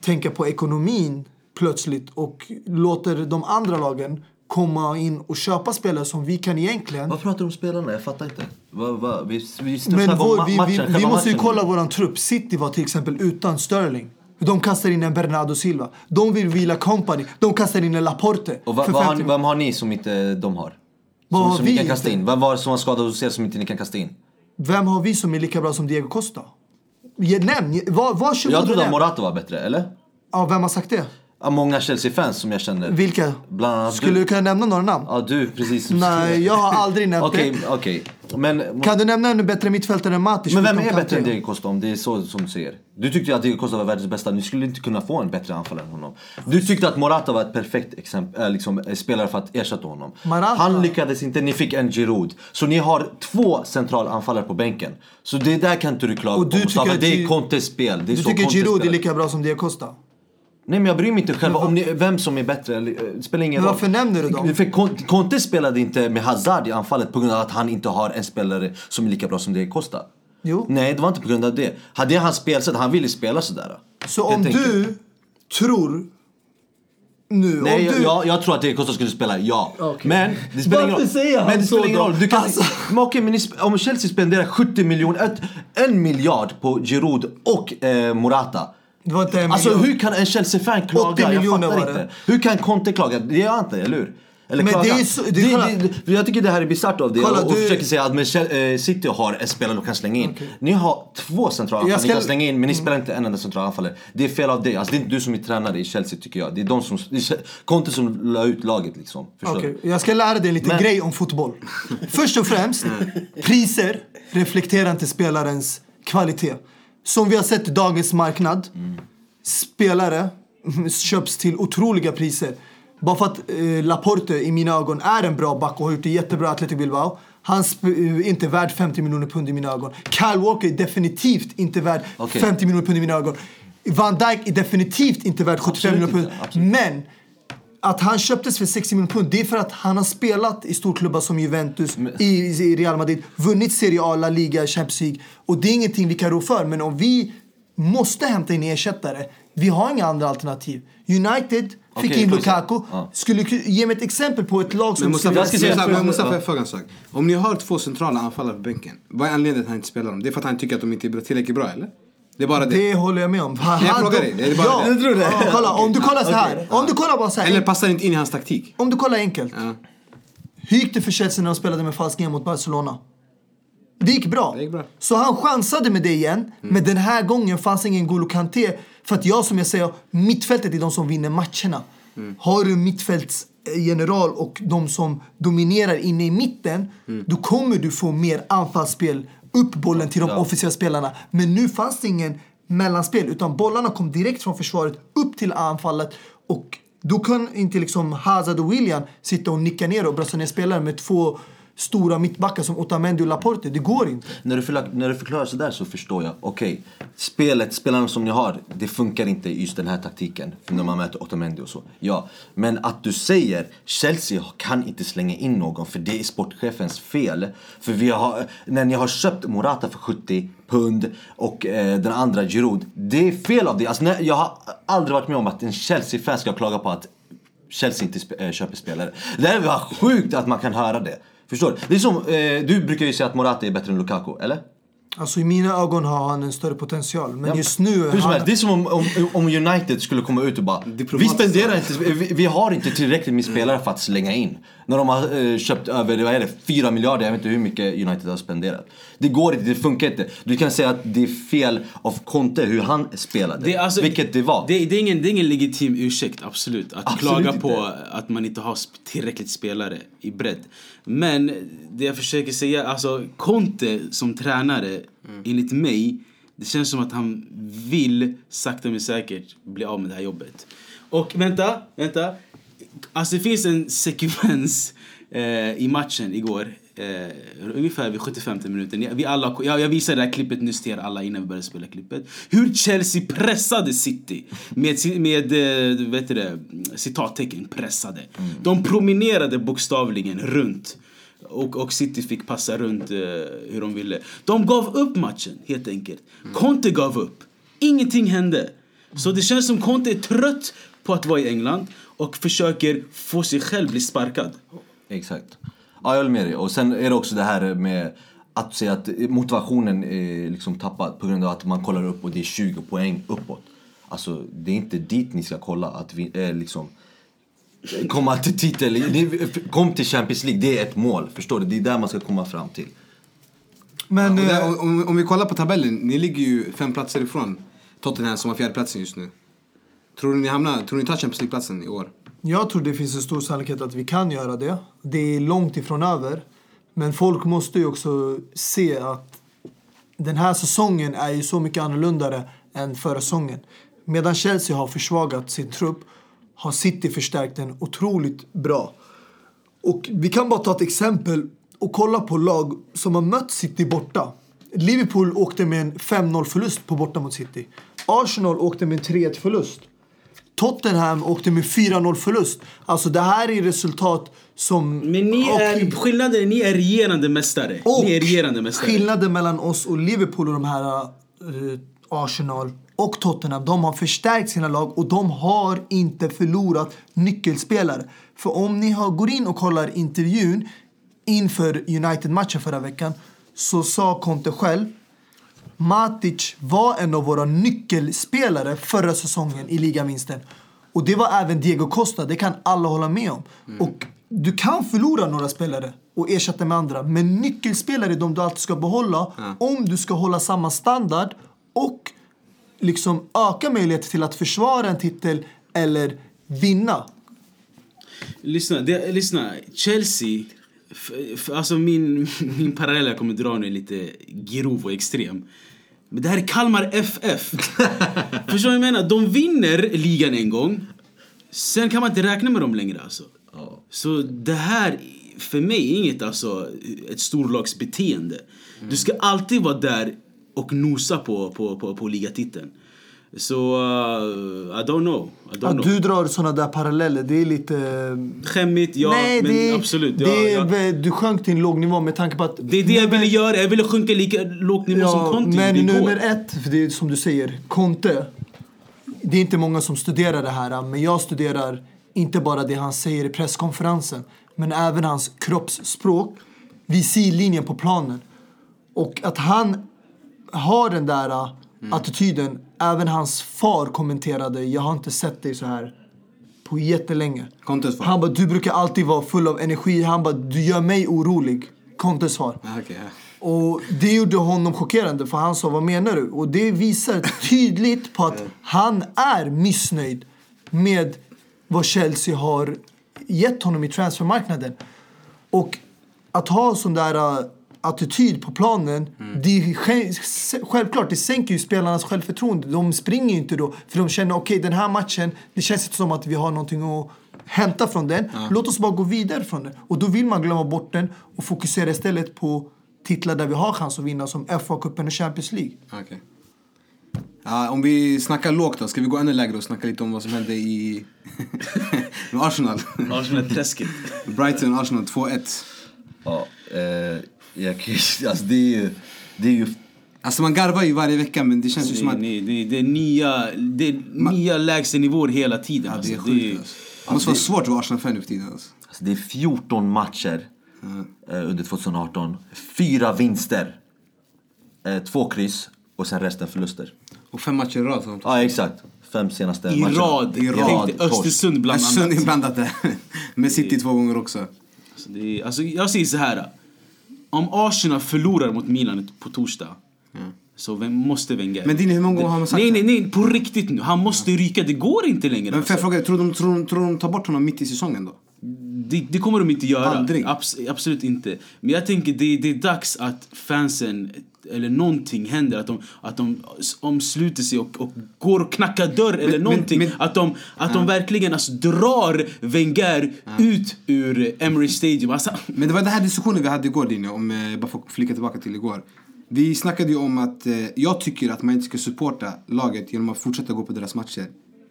tänka på ekonomin plötsligt och låter de andra lagen komma in och köpa spelare som vi kan egentligen. Vad pratar du om spelarna? Jag fattar inte. Va, va, vi, vi, Men vår, vi, matchen, vi, vi måste ju kolla våran trupp. City var till exempel utan Sterling. De kastar in en Bernardo Silva. De vill vila Company. De kastar in en Laporte. Och va, vad har, 50 ni- vem har ni som inte de har? Som, har som ni kan kasta in? Vem var som var skadad hos er som inte ni kan kasta in? Vem har vi som är lika bra som Diego Costa? Nämn, var, varsågod Jag trodde att. Morata var bättre, eller? Ja, vem har sagt det? Många Chelsea-fans som jag känner. Vilka? Bland annat Skulle du. du kunna nämna några namn? Ja, du precis. Nej, jag har aldrig nämnt <laughs> Okej, det. okej. Men, Kan du nämna en bättre mittfältare än Matic? men vem är bättre än? Diego Costa om det är så som du säger? Du tyckte att Diego Costa var världens bästa, ni skulle inte kunna få en bättre anfallare än honom. Du tyckte att Morata var ett perfekt exempel, äh, liksom, eh, spelare för att ersätta honom. Morata- Han lyckades inte, ni fick en Giroud. Så ni har två centralanfallare på bänken. Så det där kan inte du klaga på du tycker att det är Contes spel. Det är Du tycker Giroud är lika bra som Diego Costa? Nej men jag bryr mig inte själv om ni, vem som är bättre, eller, eh, det spelar ingen Men roll. varför nämner du dem? För Con- Conte spelade inte med Hazard i anfallet på grund av att han inte har en spelare som är lika bra som Diego Costa. Jo. Nej, det var inte på grund av det. Hade hans spelsätt, han ville spela sådär. Så om enkelt. du tror nu... Nej, om jag, du, jag, jag tror att Diego Costa skulle spela, ja. Okej. Men det spelar ingen Varför roll. säger han men det spelar ingen roll. Du kan, Alltså- men okej, men om Chelsea spenderar 70 miljoner, en miljard på Giroud och eh, Morata. Det var inte en Alltså miljon. hur kan en Chelsea-fan klaga? 80 miljoner jag fattar var det. inte. Hur kan Conte klaga? Det gör jag inte, eller hur? Eller Men klaga. det är så- det- det, kolla. det, jag tycker det här är bisarrt av det Kolla, och, och du- försöker säga att men, eh, City har en spelare de kan slänga in. Ni har två centrala Jag anfallare ska- ni kan slänga in men ni spelar inte en enda central anfallare. Det är fel av dig. Alltså, det är inte du som är tränare i Chelsea tycker jag. Det är de som, Conte som la ut laget liksom. Förstår du? jag ska lära dig en liten Men- grej om fotboll. <laughs> Först och främst, priser reflekterar inte spelarens kvalitet. Som vi har sett i dagens marknad, spelare köps till otroliga priser. Bara för att eh, Laporte i mina ögon är en bra back och har gjort det jättebra i Athletic Bilbao. Han sp- är inte värd 50 miljoner pund i mina ögon. Kyle Walker är definitivt inte värd Okej. 50 miljoner pund i mina ögon. Van Dijk är definitivt inte värd 75 Absolut miljoner pund. absolut. Men att han köptes för 60 miljoner pund, det är för att han har spelat i storklubbar som Juventus, i, i Real Madrid, vunnit Serie A, La Liga, Champions League. Och det är ingenting vi kan rå för. Men om vi måste hämta in ersättare, vi har inga andra alternativ. United fick Okej, in. Lukaku. Ja. Skulle du ge mig ett exempel på ett lag som... Men Mustafa, Jag ska säga- Mustafa, men Mustafa Ja. jag frågar en sak. Om ni har två centrala anfallare på bänken, vad är anledningen till att han inte spelar dem? Det är för att han tycker att de inte är tillräckligt bra eller? Det är bara det. Det håller jag med om. Han, jag frågar dig, det är bara ja, det. Tror det? Ja, kolla, om du kollar så här. Om du kollar bara så här. Eller passar inte in i hans taktik. Om du kollar enkelt. Ja. Hur gick det för Chelsea när de spelade med falsk nian mot Barcelona? Det gick bra. Det gick bra. Så han chansade med det igen. Men den här gången fanns ingen N'Golo Kanté. För att jag som jag säger, mittfältet är de som vinner matcherna. Har du mittfältsgeneral och de som dominerar inne i mitten, då kommer du få mer anfallsspel. Upp bollen till de Ja. offensiva spelarna. Men nu fanns det ingen mellanspel, utan bollarna kom direkt från försvaret upp till anfallet. Och då kan inte liksom Hazard och William sitta och nicka ner och brösta ner spelare med två stora mittbackar som Otamendi och Laporte. Det går inte. När du, förklar, när du förklarar sådär så förstår jag. Okej, spelet, spelarna som ni har, det funkar inte i just den här taktiken. När man möter Otamendi och så. Ja, men att du säger Chelsea kan inte slänga in någon för det är sportchefens fel. För vi har, när ni har köpt Morata för 70 pund och eh, den andra Giroud. Det är fel av dig. Alltså, jag har aldrig varit med om att en Chelsea-fan ska klaga på att Chelsea inte sp- äh, köper spelare. Det är bara sjukt att man kan höra det. Förstår du? Det är som, eh, du brukar ju säga att Morata är bättre än Lukaku, eller? Alltså i mina ögon har han en större potential. Men Ja. just nu... Hur som han, helst, det är som om, om, om United skulle komma ut och bara Vi spenderar inte, vi, vi har inte tillräckligt med spelare för att slänga in. När de har eh, köpt över, vad är det, 4 miljarder, jag vet inte hur mycket United har spenderat. Det går inte, det funkar inte. Du kan säga att det är fel av Conte hur han spelade. Det är alltså- vilket det var. Det, det, är ingen, det är ingen legitim ursäkt, absolut. Att Absolut klaga inte. på att man inte har tillräckligt spelare i bredd. Men det jag försöker säga, alltså Conte som tränare, enligt mig, det känns som att han vill sakta men säkert bli av med det här jobbet. Och vänta, vänta. Alltså det finns en sekvens eh, i matchen igår. Eh, ungefär vid 75 minuten. Vi alla, jag, jag visade det här klippet nyss till er alla innan vi började spela klippet. Hur Chelsea pressade City. Med, med eh, vet det, citattecken pressade. De promenerade bokstavligen runt. Och, och City fick passa runt eh, hur de ville. De gav upp matchen helt enkelt. Conte gav upp. Ingenting hände. Så det känns som Conte är trött på att vara i England och försöker få sig själv bli sparkad. Exakt. Ja, jag håller med dig. Och sen är det också det här med att säga att motivationen är liksom tappad på grund av att man kollar upp och det är 20 poäng uppåt. Alltså, det är inte dit ni ska kolla. Att vi är liksom komma till titel. Kom till Champions League, det är ett mål. Förstår du? Det är där man ska komma fram till. Men... Eh, där, om, om, om vi kollar på tabellen, ni ligger ju fem platser ifrån Tottenham som har fjärdeplatsen just nu. Tror ni hamnar, tror ni tar Champions League-platsen i år? Jag tror det finns en stor sannolikhet att vi kan göra det. Det är långt ifrån över. Men folk måste ju också se att den här säsongen är ju så mycket annorlunda än förra säsongen. Medan Chelsea har försvagat sin trupp har City förstärkt den otroligt bra. Och vi kan bara ta ett exempel och kolla på lag som har mött City borta. Liverpool åkte med en 5-0 förlust på borta mot City. Arsenal åkte med en 3-1 förlust. Tottenham åkte med 4-0 förlust. Alltså det här är resultat som... Men ni är, skillnaden är ni är regerande mästare. och ni är regerande mästare. skillnaden mellan oss och Liverpool och de här eh, Arsenal och Tottenham, de har förstärkt sina lag och de har inte förlorat nyckelspelare. För om ni har, går in och kollar intervjun inför United-matchen förra veckan så sa Conte själv Matic var en av våra nyckelspelare förra säsongen i ligavinsten. Och det var även Diego Costa, det kan alla hålla med om. Och du kan förlora några spelare och ersätta med andra. Men nyckelspelare är de du alltid ska behålla om du ska hålla samma standard och liksom öka möjligheten till att försvara en titel eller vinna. Lyssna, det, lyssna. Chelsea... F, alltså min, <laughs> min parallell jag kommer dra nu är lite grov och extrem. Men det här är Kalmar FF. <laughs> Förstår du vad jag menar? De vinner ligan en gång. Sen kan man inte räkna med dem längre alltså. Så det här, för mig, är inget alltså ett storlagsbeteende. Du ska alltid vara där och nosa på, på, på, på ligatiteln. Så, uh, I don't know. I don't Att know. du drar såna där paralleller, det är lite... Skämmigt, ja. Nej, men det absolut. det ja, är, ja. väl- Du sjönk till en låg nivå med tanke på att... Det är det jag ville göra. Jag ville sjunka lika lågt nivå som Conte men nummer ett, för det är som du säger, Conte. Det är inte många som studerar det här, men jag studerar inte bara det han säger i presskonferensen, men även hans kroppsspråk vid sidlinjen på planen. Och att han har den där uh, attityden, även hans far kommenterade, jag har inte sett dig så här på jättelänge. Contes far? Han bara, du brukar alltid vara full av energi. Han bara, du gör mig orolig. Contes svar. Ah, ja. Och det gjorde honom chockerande för han sa vad menar du? Och det visar tydligt på att <laughs> han är missnöjd med vad Chelsea har gett honom i transfermarknaden. Och att ha sån där uh, attityd på planen, det är sj- självklart, det sänker ju spelarnas självförtroende. De springer ju inte då, för de känner okej den här matchen, det känns inte som att vi har någonting att hämta från den. Låt oss bara gå vidare från den. Och då vill man glömma bort den och fokusera istället på titlar där vi har chans att vinna som FA-cupen och Champions League. Okej. Ja, om vi snackar lågt då, ska vi gå ännu lägre och snacka lite om vad som hände i <laughs> Arsenal? Arsenal-träsket. Brighton, Arsenal 2-1. Ja, eh, jag, <laughs> kan alltså det är ju... Det är ju Alltså man garvar ju varje vecka men det känns ju som Nej, att... nej, det, det är nya, det är nya lägstanivåer hela tiden. Ja, det alltså. är sjukt alltså. Det måste vara svårt att vara Arsenal-fan nu för tiden alltså. Alltså det är 14 matcher eh, under 2018. Fyra vinster. Eh, två kryss och sen resten förluster. Och fem matcher i rad. så- Ja, exakt. Fem senaste I rad. I Jag rad, tänkte Östersund bland Östersund annat. inblandat där. <laughs> Med City två gånger också. Alltså, det är, alltså, jag säger så här. Om Arsenal förlorar mot Milan på torsdag så vem måste Wenger... Men Dini, hur många gånger har man sagt Nej, nej, nej. På riktigt nu. Han måste ryka. Det går inte längre. Men får jag alltså. fråga, tror de, tror, de, tror de tar bort honom mitt i säsongen då? Det, det kommer de inte göra. Abs- absolut inte. Men jag tänker det, det är dags att fansen, eller någonting händer. Att de, att de omsluter sig och, och går och knackar dörr eller men- någonting. men- att de, att de verkligen alltså, drar Wenger ut ur Emirates Stadium. Alltså, Men det var den här diskussionen vi hade igår Dini, om, eh, bara att flika tillbaka till igår. Vi snackade ju om att eh, jag tycker att man inte ska supporta laget genom att fortsätta gå på deras matcher.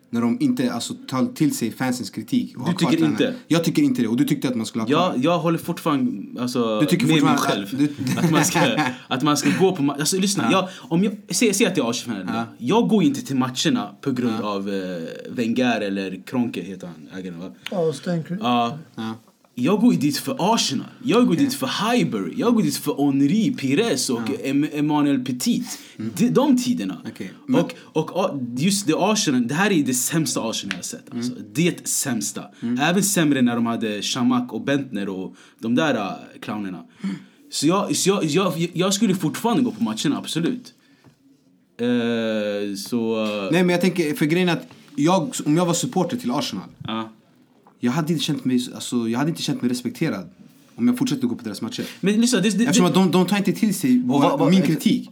När de inte alltså, tar till sig fansens kritik. Och Du tycker inte? Jag tycker inte det. Och du tyckte att man skulle ha kvar? jag, jag håller fortfarande alltså, Du tycker med mig fortfarande själv. att du- <laughs> Att, man ska, att man ska gå på ma- Alltså lyssna, jag, om jag, säg, säg att jag är Arsenal Ja. Jag går inte till matcherna på grund av eh, Wenger eller Kronke heter han, ägaren va? Ja, Stenkrud. Ja. Ja. Jag går dit för Arsenal. Jag går dit för Highbury. Jag går dit för Henri Pires och Em- Emmanuel Petit. De, de tiderna. Okej, men- Och, och just det Arsenal, det här är det sämsta Arsenal jag har sett. Alltså. Det sämsta. Även sämre när de hade Shamak och Bentner och de där uh, clownerna. Så, jag, så jag, jag, jag skulle fortfarande gå på matcherna, absolut. Eh, så... eh, Nej men jag tänker, för grejen att jag, om jag var supporter till Arsenal. ja. Jag hade inte känt mig, alltså, jag hade inte känt mig respekterad. om jag fortsätter gå på deras matcher. Men lyssna, det, det, Eftersom att de, de tar inte till sig vår, vad- vad- min kritik.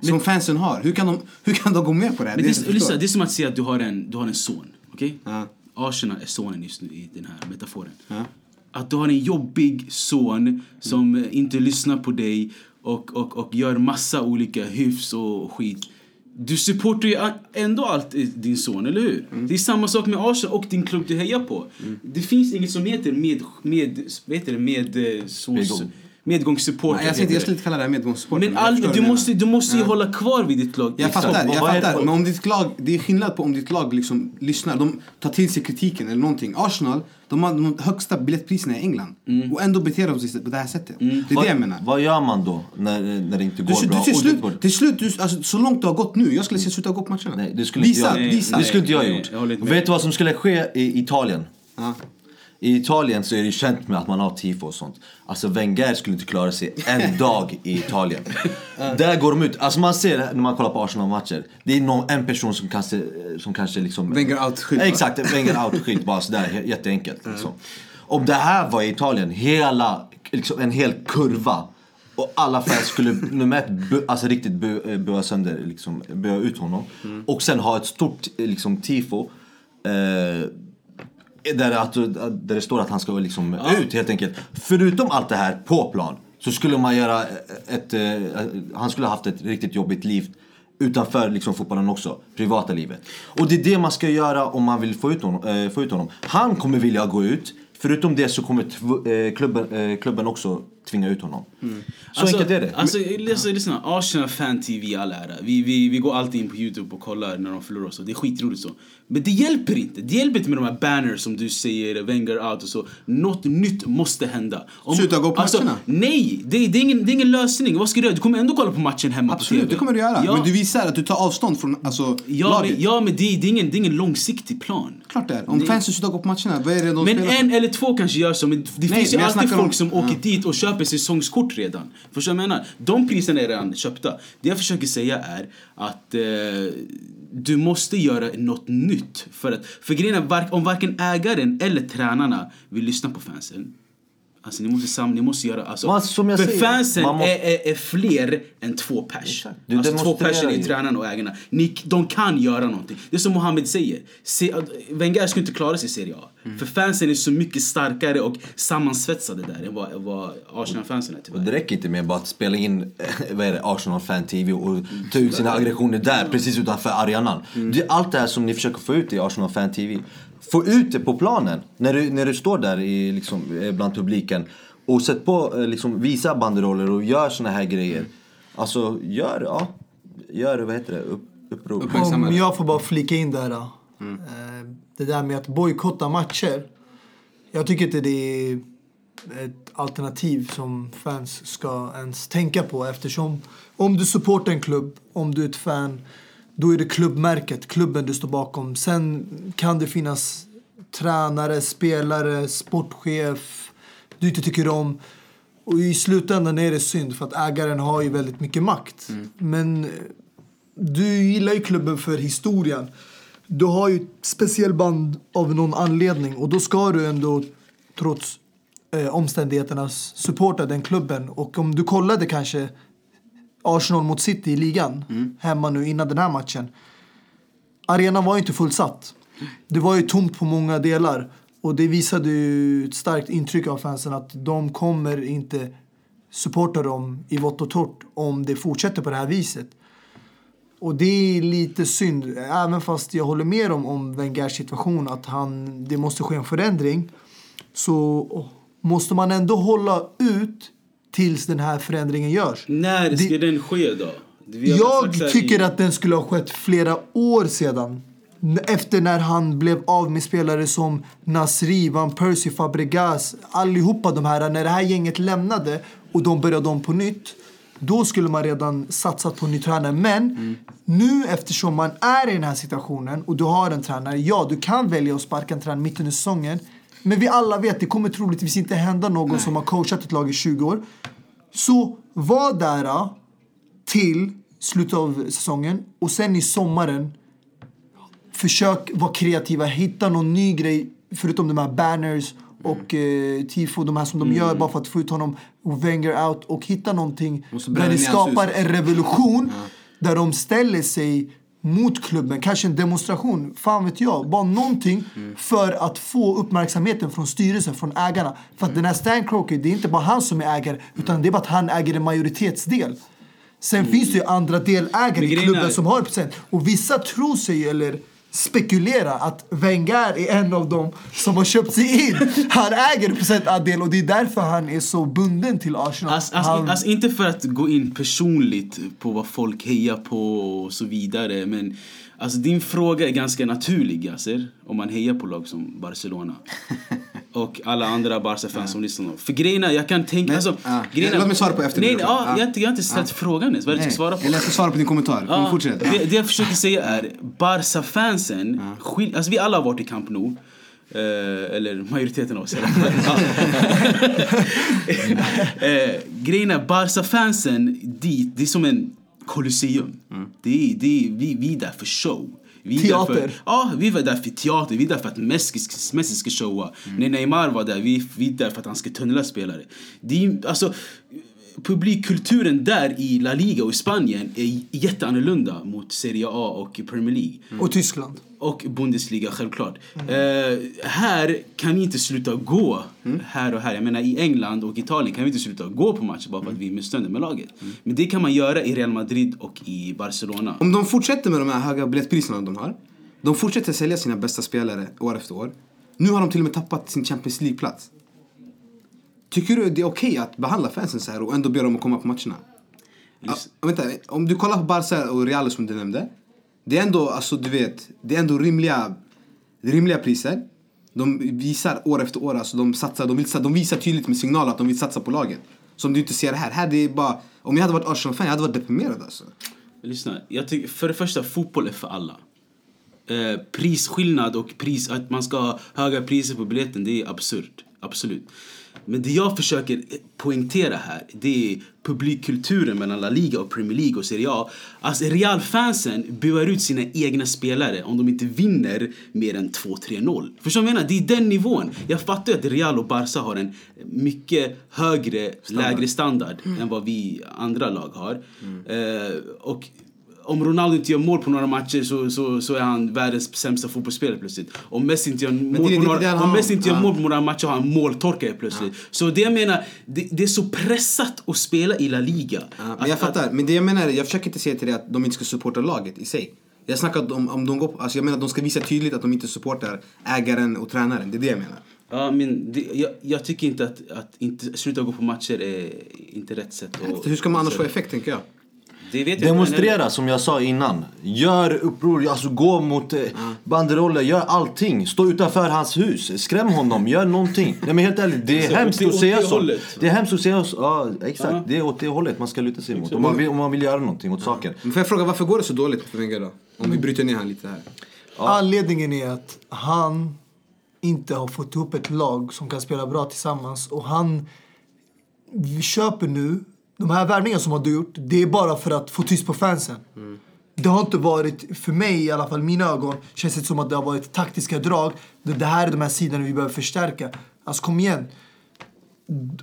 Som fansen har. Hur kan, de, hur kan de gå med på det här? men Det det, lyssna, det är som att säga att du har en, du har en son. Okej? Ja. Arsenal är sonen just nu i den här metaforen. Ja. Att du har en jobbig son som eh, inte lyssnar på dig och, och, och gör massa olika hyfs och skit. Du supportar ju ändå alltid din son, eller hur? Det är samma sak med Arsenal och din klubb du hejar på. Det finns inget som heter med, med, vad heter det, med, eh, sons. Medgångssupporter. Nej, jag, tänkte, jag skulle inte kalla det här medgångssport. Men all, du måste, du måste ju hålla kvar vid ditt lag. Jag fattar, jag fattar. Men om ditt lag, det är skillnad på om ditt lag liksom lyssnar, de tar till sig kritiken eller någonting. Arsenal, de har de högsta biljettpriserna i England. Och ändå beter de sig på det här sättet. Det är vad, det jag menar. Vad gör man då när, när det inte Du, går du, bra? till Och slut, det går- till slut du, alltså, så långt det har gått nu, jag skulle säga sluta gå på matcherna. Nej, det skulle visa, inte jag. visa. Det skulle inte jag Nej, gjort. inte. Vet du vad som skulle ske i Italien? Ja. I Italien så är det känt med att man har tifo och sånt. Alltså Wenger skulle inte klara sig en <laughs> dag i Italien. Där går de ut. Alltså man ser när man kollar på Arsenal-matcher. Det är någon, en person som kanske, som kanske liksom... Wenger out-skylt? Exakt, Wenger out-skylt bara sådär jätteenkelt. Liksom. Om det här var i Italien, hela, liksom en hel kurva. Och alla fans skulle nummer ett bu, alltså riktigt bu, eh, bua sönder, liksom, bua ut honom. Och sen ha ett stort liksom, tifo. Eh, där, att, där det står att han ska liksom ut helt enkelt. Förutom allt det här på plan så skulle man göra ett, eh, han skulle ha haft ett riktigt jobbigt liv utanför liksom fotbollen också, privata livet. Och det är det man ska göra om man vill få ut honom. eh, få ut honom. Han kommer vilja gå ut, förutom det så kommer eh, klubben, klubben också tvinga ut honom. Så enkelt är det. Alltså, lyssna, lyssna. Arsenal Fan TV all ära. Vi, vi, vi går alltid in på Youtube och kollar när de förlorar och så. Det är skitroligt så. Men det hjälper inte. Det hjälper inte med de här banners som du säger, Wenger out och så. Något nytt måste hända. Om, Sluta gå på matcherna. Nej, det, det, är ingen, det är ingen lösning. Vad ska du göra? Du kommer ändå kolla på matchen hemma Absolut, på TV. det kommer du göra. Ja, Men du visar att du tar avstånd från alltså, ja, laget. men, ja, men det, det, är ingen, det är ingen långsiktig plan. Klart det är. Om Det- fansen slutar gå på matcherna, vad är det de Men spelar en eller två kanske gör så, men det Nej, finns ju alltid folk om- som åker Ja. dit och köper säsongskort redan. Förstår du vad jag menar? De priserna är redan köpta. Det jag försöker säga är att eh, du måste göra något nytt. För, att, för grejen är, om varken ägaren eller tränarna vill lyssna på fansen Alltså ni måste sam, ni måste göra, alltså, Man- som jag för säger, fansen måste- är, är, fler än två pers. Du Alltså två personer är tränarna och ägarna. Ni, de kan göra någonting. Det är som Mohammed säger. Se, att Wenger skulle inte klara sig i Serie A. Mm. För fansen är så mycket starkare och sammansvetsade där än vad, vad Arsenal-fansen är Och tyvärr. det räcker inte med bara att spela in eh, vad är det, Arsenal Fan TV och ta ut sina aggressioner där, precis utanför arenan. Det är allt det här som ni försöker få ut i Arsenal Fan TV. Få ut det på planen. När du, när du står där i, liksom, eh, bland publiken och sätt på, eh, liksom, visa banderoller och gör såna här grejer. Alltså, gör, ja, gör vad heter det, upp, upprop. Uppmärksamma Om jag får bara flika in där. då. Eh, Det där med att bojkotta matcher. Jag tycker inte det är ett alternativ som fans ska ens tänka på eftersom om du supportar en klubb, om du är ett fan, då är det klubbmärket, klubben du står bakom. Sen kan det finnas tränare, spelare, sportchef du inte tycker om. Och i slutändan är det synd för att ägaren har ju väldigt mycket makt. Men eh, du gillar ju klubben för historien. Du har ju ett speciell band av någon anledning och då ska du ändå trots eh, omständigheterna supporta den klubben. Och om du kollade kanske Arsenal mot City i ligan hemma nu innan den här matchen. Arenan var ju inte fullsatt. Det var ju tomt på många delar. Och det visade ju ett starkt intryck av fansen att de kommer inte supporta dem i vått och torrt om det fortsätter på det här viset. Och det är lite synd, även fast jag håller med om, om Wengers situation att han, det måste ske en förändring. Så måste man ändå hålla ut tills den här förändringen görs. När ska Det- den ske då? Jag tycker i- att den skulle ha skett flera år sedan. Efter när han blev av med spelare som Nasri, Van Persie, Fabregas. Allihopa de här, när det här gänget lämnade och de började om på nytt. Då skulle man redan satsat på en ny tränare. Men nu eftersom man är i den här situationen och du har en tränare. Ja, du kan välja att sparka en tränare mitt under säsongen. Men vi alla vet, det kommer troligtvis inte hända någon som har coachat ett lag i 20 år. Så var där till slutet av säsongen och sen i sommaren försök vara kreativa, hitta någon ny grej förutom de här banners och eh, tifo, de här som de gör bara för att få ut honom och Wenger out och hitta någonting Måste där det skapar en revolution där de ställer sig mot klubben, kanske en demonstration, fan vet jag, bara någonting för att få uppmärksamheten från styrelsen, från ägarna. För att den här Stan Kroenke, det är inte bara han som är ägare, utan det är bara att han äger en majoritetsdel. Sen finns det ju andra delägare i klubben som har procent. Och vissa tror sig, eller spekulerar att Wenger är en av dem som har köpt sig in. Han äger procentandel och det är därför han är så bunden till Arsenal. Alltså, alltså, han, alltså inte för att gå in personligt på vad folk hejar på och så vidare men alltså din fråga är ganska naturlig Yasser om man hejar på lag som Barcelona <laughs> och alla andra Barca-fans som lyssnar. För grejen är, jag kan tänka... Men- alltså, är- Låt mig svara på efter Nej, det. nej, Ja. jag, har inte, jag har inte ställt frågan ens. Vad är det du ska svara på? Eller jag ska svara på din kommentar. Kom, Ja, fortsätt. det, det jag försöker säga är, Barca-fansen, skil- alltså vi alla har varit i Camp Nou. Eh, eller majoriteten av oss i alla fall. Ja. eh, grejen är, Barca-fansen dit, det är som en Colosseum. Det är, det är, vi, vi är där för show. Vi Teater. Där för, ja, vi var där för teater. Vi är där för att Messi, Messi ska showa. När Neymar var där, vi, vi är där för att han ska tunnla spelare. Det är, alltså, publikkulturen där i La Liga och i Spanien är jätteannorlunda mot Serie A och Premier League. och Tyskland. Och Bundesliga självklart. Eh, här kan vi inte sluta gå. Här och här. Jag menar i England och Italien kan vi inte sluta gå på matcher bara för att vi är missnöjda med laget. Men det kan man göra i Real Madrid och i Barcelona. Om de fortsätter med de här höga biljettpriserna de har. De fortsätter sälja sina bästa spelare år efter år. Nu har de till och med tappat sin Champions League-plats. Tycker du det är okej att behandla fansen så här och ändå be dem att komma på matcherna? Ja, vänta, om du kollar på Barca och Real som du nämnde. Det är ändå, alltså du vet, det är ändå rimliga, rimliga priser. De visar år efter år, alltså de satsar, de, vill, de visar tydligt med signaler att de vill satsa på laget. Som du inte ser här. Här det är bara, om jag hade varit Arsenal-fan, jag hade varit deprimerad alltså. Lyssna, jag tycker, för det första, fotboll är för alla. Eh, prisskillnad och pris, att man ska ha höga priser på biljetten, det är absurt. Absolut. Men det jag försöker poängtera här, det är publikkulturen mellan La Liga och Premier League och Serie A. Alltså Real-fansen buar ut sina egna spelare om de inte vinner mer än 2-3-0. Förstår du vad jag menar? Det är den nivån. Jag fattar ju att Real och Barca har en mycket högre, lägre standard än vad vi andra lag har. Eh, och om Ronaldo inte gör mål på några matcher så, så, så är han världens sämsta fotbollsspelare plötsligt. Om Messi inte gör mål, det- på, några, om Messi inte gör ja. mål på några matcher har han måltorka plötsligt. Så det jag menar, det, det är så pressat att spela i La Liga. Ja, Att- men jag att- fattar. Men det jag menar, jag försöker inte säga till dig att de inte ska supporta laget i sig. Jag snackar om, om de går alltså jag menar att de ska visa tydligt att de inte supportar ägaren och tränaren. Det är det jag menar. Ja, men det, jag, jag tycker inte att, att inte, sluta gå på matcher är inte rätt sätt. att- Hur ska man annars få effekt tänker jag? Det vet jag. Demonstrera som jag sa innan. Gör uppror, alltså gå mot eh, banderoller, gör allting. Stå utanför hans hus, skräm honom, gör någonting. Nej men helt ärligt, det är Så, hemskt att säga det så. hållet. Det är hemskt att säga så. Ja, exakt. Ja. Det är åt det hållet man ska luta sig mot. Om man vill, om man vill göra någonting åt saker. Men får jag fråga, varför går det så dåligt för Wenger då? Om vi bryter ner han lite här. Anledningen är att han inte har fått ihop ett lag som kan spela bra tillsammans. Och han vi köper nu, de här värvningarna som har du gjort, det är bara för att få tyst på fansen. Det har inte varit, för mig i alla fall, mina ögon, känns det som att det har varit taktiska drag. Det, det här är de här sidorna vi behöver förstärka. Alltså kom igen.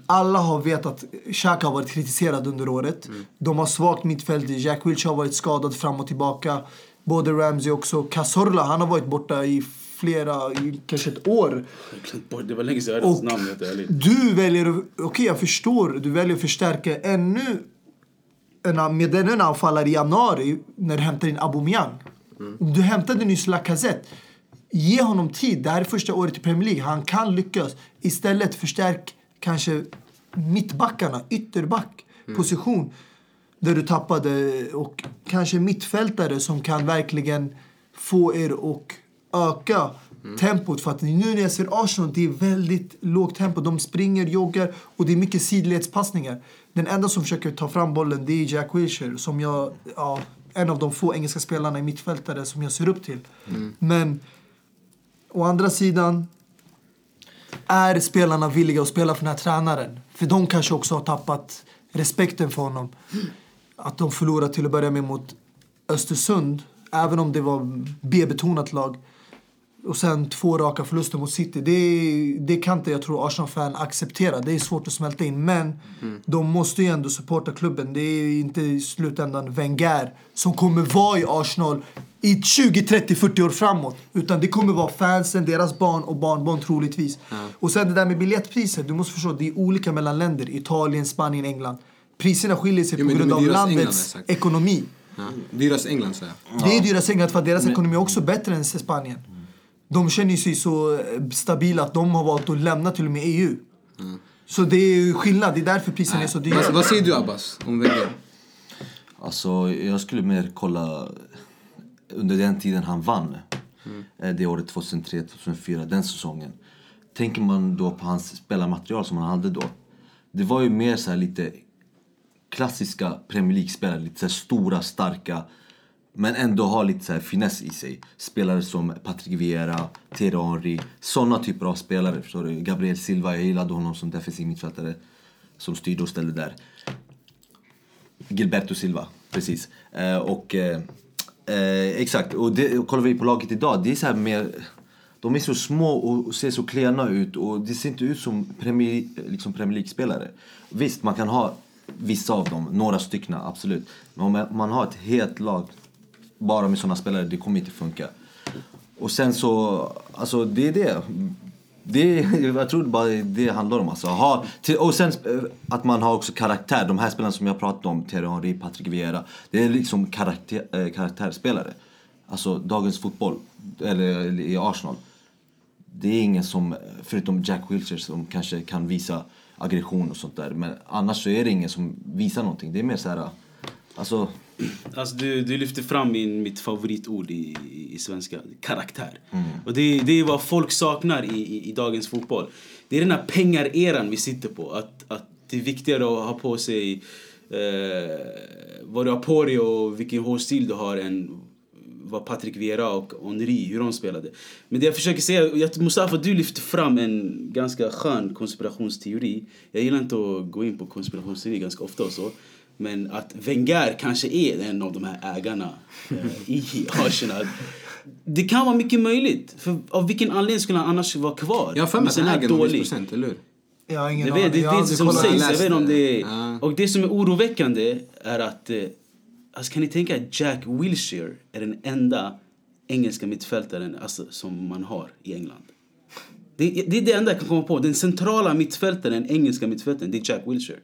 Alla har vetat att Xhaka har varit kritiserad under året. De har svagt mittfält. Jack Wilshere har varit skadad fram och tillbaka. Både Ramsey också. Cazorla, han har varit borta i flera, kanske ett år. Det var länge sedan jag hörde hans Och namn. helt ärligt. du väljer, okej jag förstår, du väljer att förstärka ännu med ännu en anfallare i januari när du hämtar in Aubameyang. Du hämtade nyss Lacazette. Ge honom tid, det här är första året i Premier League, han kan lyckas. Istället förstärk kanske mittbackarna, ytterback, position. Där du tappade och kanske mittfältare som kan verkligen få er att öka tempot. För att nu när jag ser Arsenal, det är väldigt lågt tempo. De springer, joggar och det är mycket sidledspassningar. Den enda som försöker ta fram bollen det är Jack Wilshere som jag, ja, en av de få engelska spelarna i mittfältare som jag ser upp till. Men å andra sidan är spelarna villiga att spela för den här tränaren? För de kanske också har tappat respekten för honom. Att de förlorade till att börja med mot Östersund, även om det var B-betonat lag. Och sen två raka förluster mot City. Det, det kan inte jag tror Arsenal-fan acceptera. Det är svårt att smälta in. Men de måste ju ändå supporta klubben. Det är inte i slutändan Wenger som kommer vara i Arsenal i 20, 30, 40 år framåt. Utan det kommer vara fansen, deras barn och barnbarn troligtvis. Och sen det där med biljettpriser. Du måste förstå, det är olika mellan länder. Italien, Spanien, England. Priserna skiljer sig Jo, på men grund av England, landets exakt. ekonomi. Ja. Dyrast England säger jag. Det är dyrast England för att deras ekonomi är också bättre än Spanien. De känner sig så eh, stabila att de har valt att lämna till och med EU. Så det är ju skillnad, det är därför priserna är så dyra. Vad, vad säger du Abbas om Wenger? Alltså, jag skulle mer kolla under den tiden han vann. Eh, Det året 2003-2004, den säsongen. Tänker man då på hans spelarmaterial som han hade då. Det var ju mer så här lite klassiska Premier League-spelare. Lite så här stora, starka. Men ändå har lite så här finess i sig. Spelare som Patrick Vieira, Thierry Henry. Såna typer av spelare. Förstår du? Gabriel Silva, jag gillade honom som defensiv mittfältare. Som styrde och ställde där. Gilberto Silva, precis. Eh, och eh, eh, exakt, och, det, och kollar vi på laget idag, det är så här mer... De är så små och ser så klena ut och det ser inte ut som Premier, liksom Premier League-spelare. Visst, man kan ha vissa av dem, några stycken absolut. Men om man har ett helt lag bara med såna spelare, det kommer inte funka. Och sen så, alltså det är det. det <laughs> jag tror bara det det handlar om. Alltså. Ha, till, och sen eh, att man har också karaktär. De här spelarna som jag pratade om, Thierry Henry, Patrick Vieira. Det är liksom karaktär, eh, karaktärspelare. Alltså dagens fotboll, eller i Arsenal. Det är ingen som, förutom Jack Wilshere, som kanske kan visa aggression och sånt där. Men annars så är det ingen som visar någonting. Det är mer så här, alltså... Alltså du, du lyfter fram min, mitt favoritord i, i svenska, karaktär. Och det, det är vad folk saknar i, i, i dagens fotboll. Det är den här pengareran vi sitter på. Att, att det är viktigare att ha på sig eh, vad du har på dig och vilken hårstil du har än vad Patrick Vieira och Henry, hur de spelade. Men det jag försöker säga, Mustafa du lyfter fram en ganska skön konspirationsteori. Jag gillar inte att gå in på konspirationsteori ganska ofta och så. Men att Wenger kanske är en av de här ägarna eh, i <laughs> Arsenal. Det kan vara mycket möjligt. För av vilken anledning skulle han annars vara kvar? Jag har för mig att han äger dålig- procent, eller hur? Jag har ingen jag vet, det är det aldrig som sägs. Jag vet inte om det är... Och det som är oroväckande är att... Eh, alltså kan ni tänka att Jack Wilshere är den enda engelska mittfältaren alltså, som man har i England? Det, det är det enda jag kan komma på. Den centrala mittfältaren, engelska mittfältaren, det är Jack Wilshere.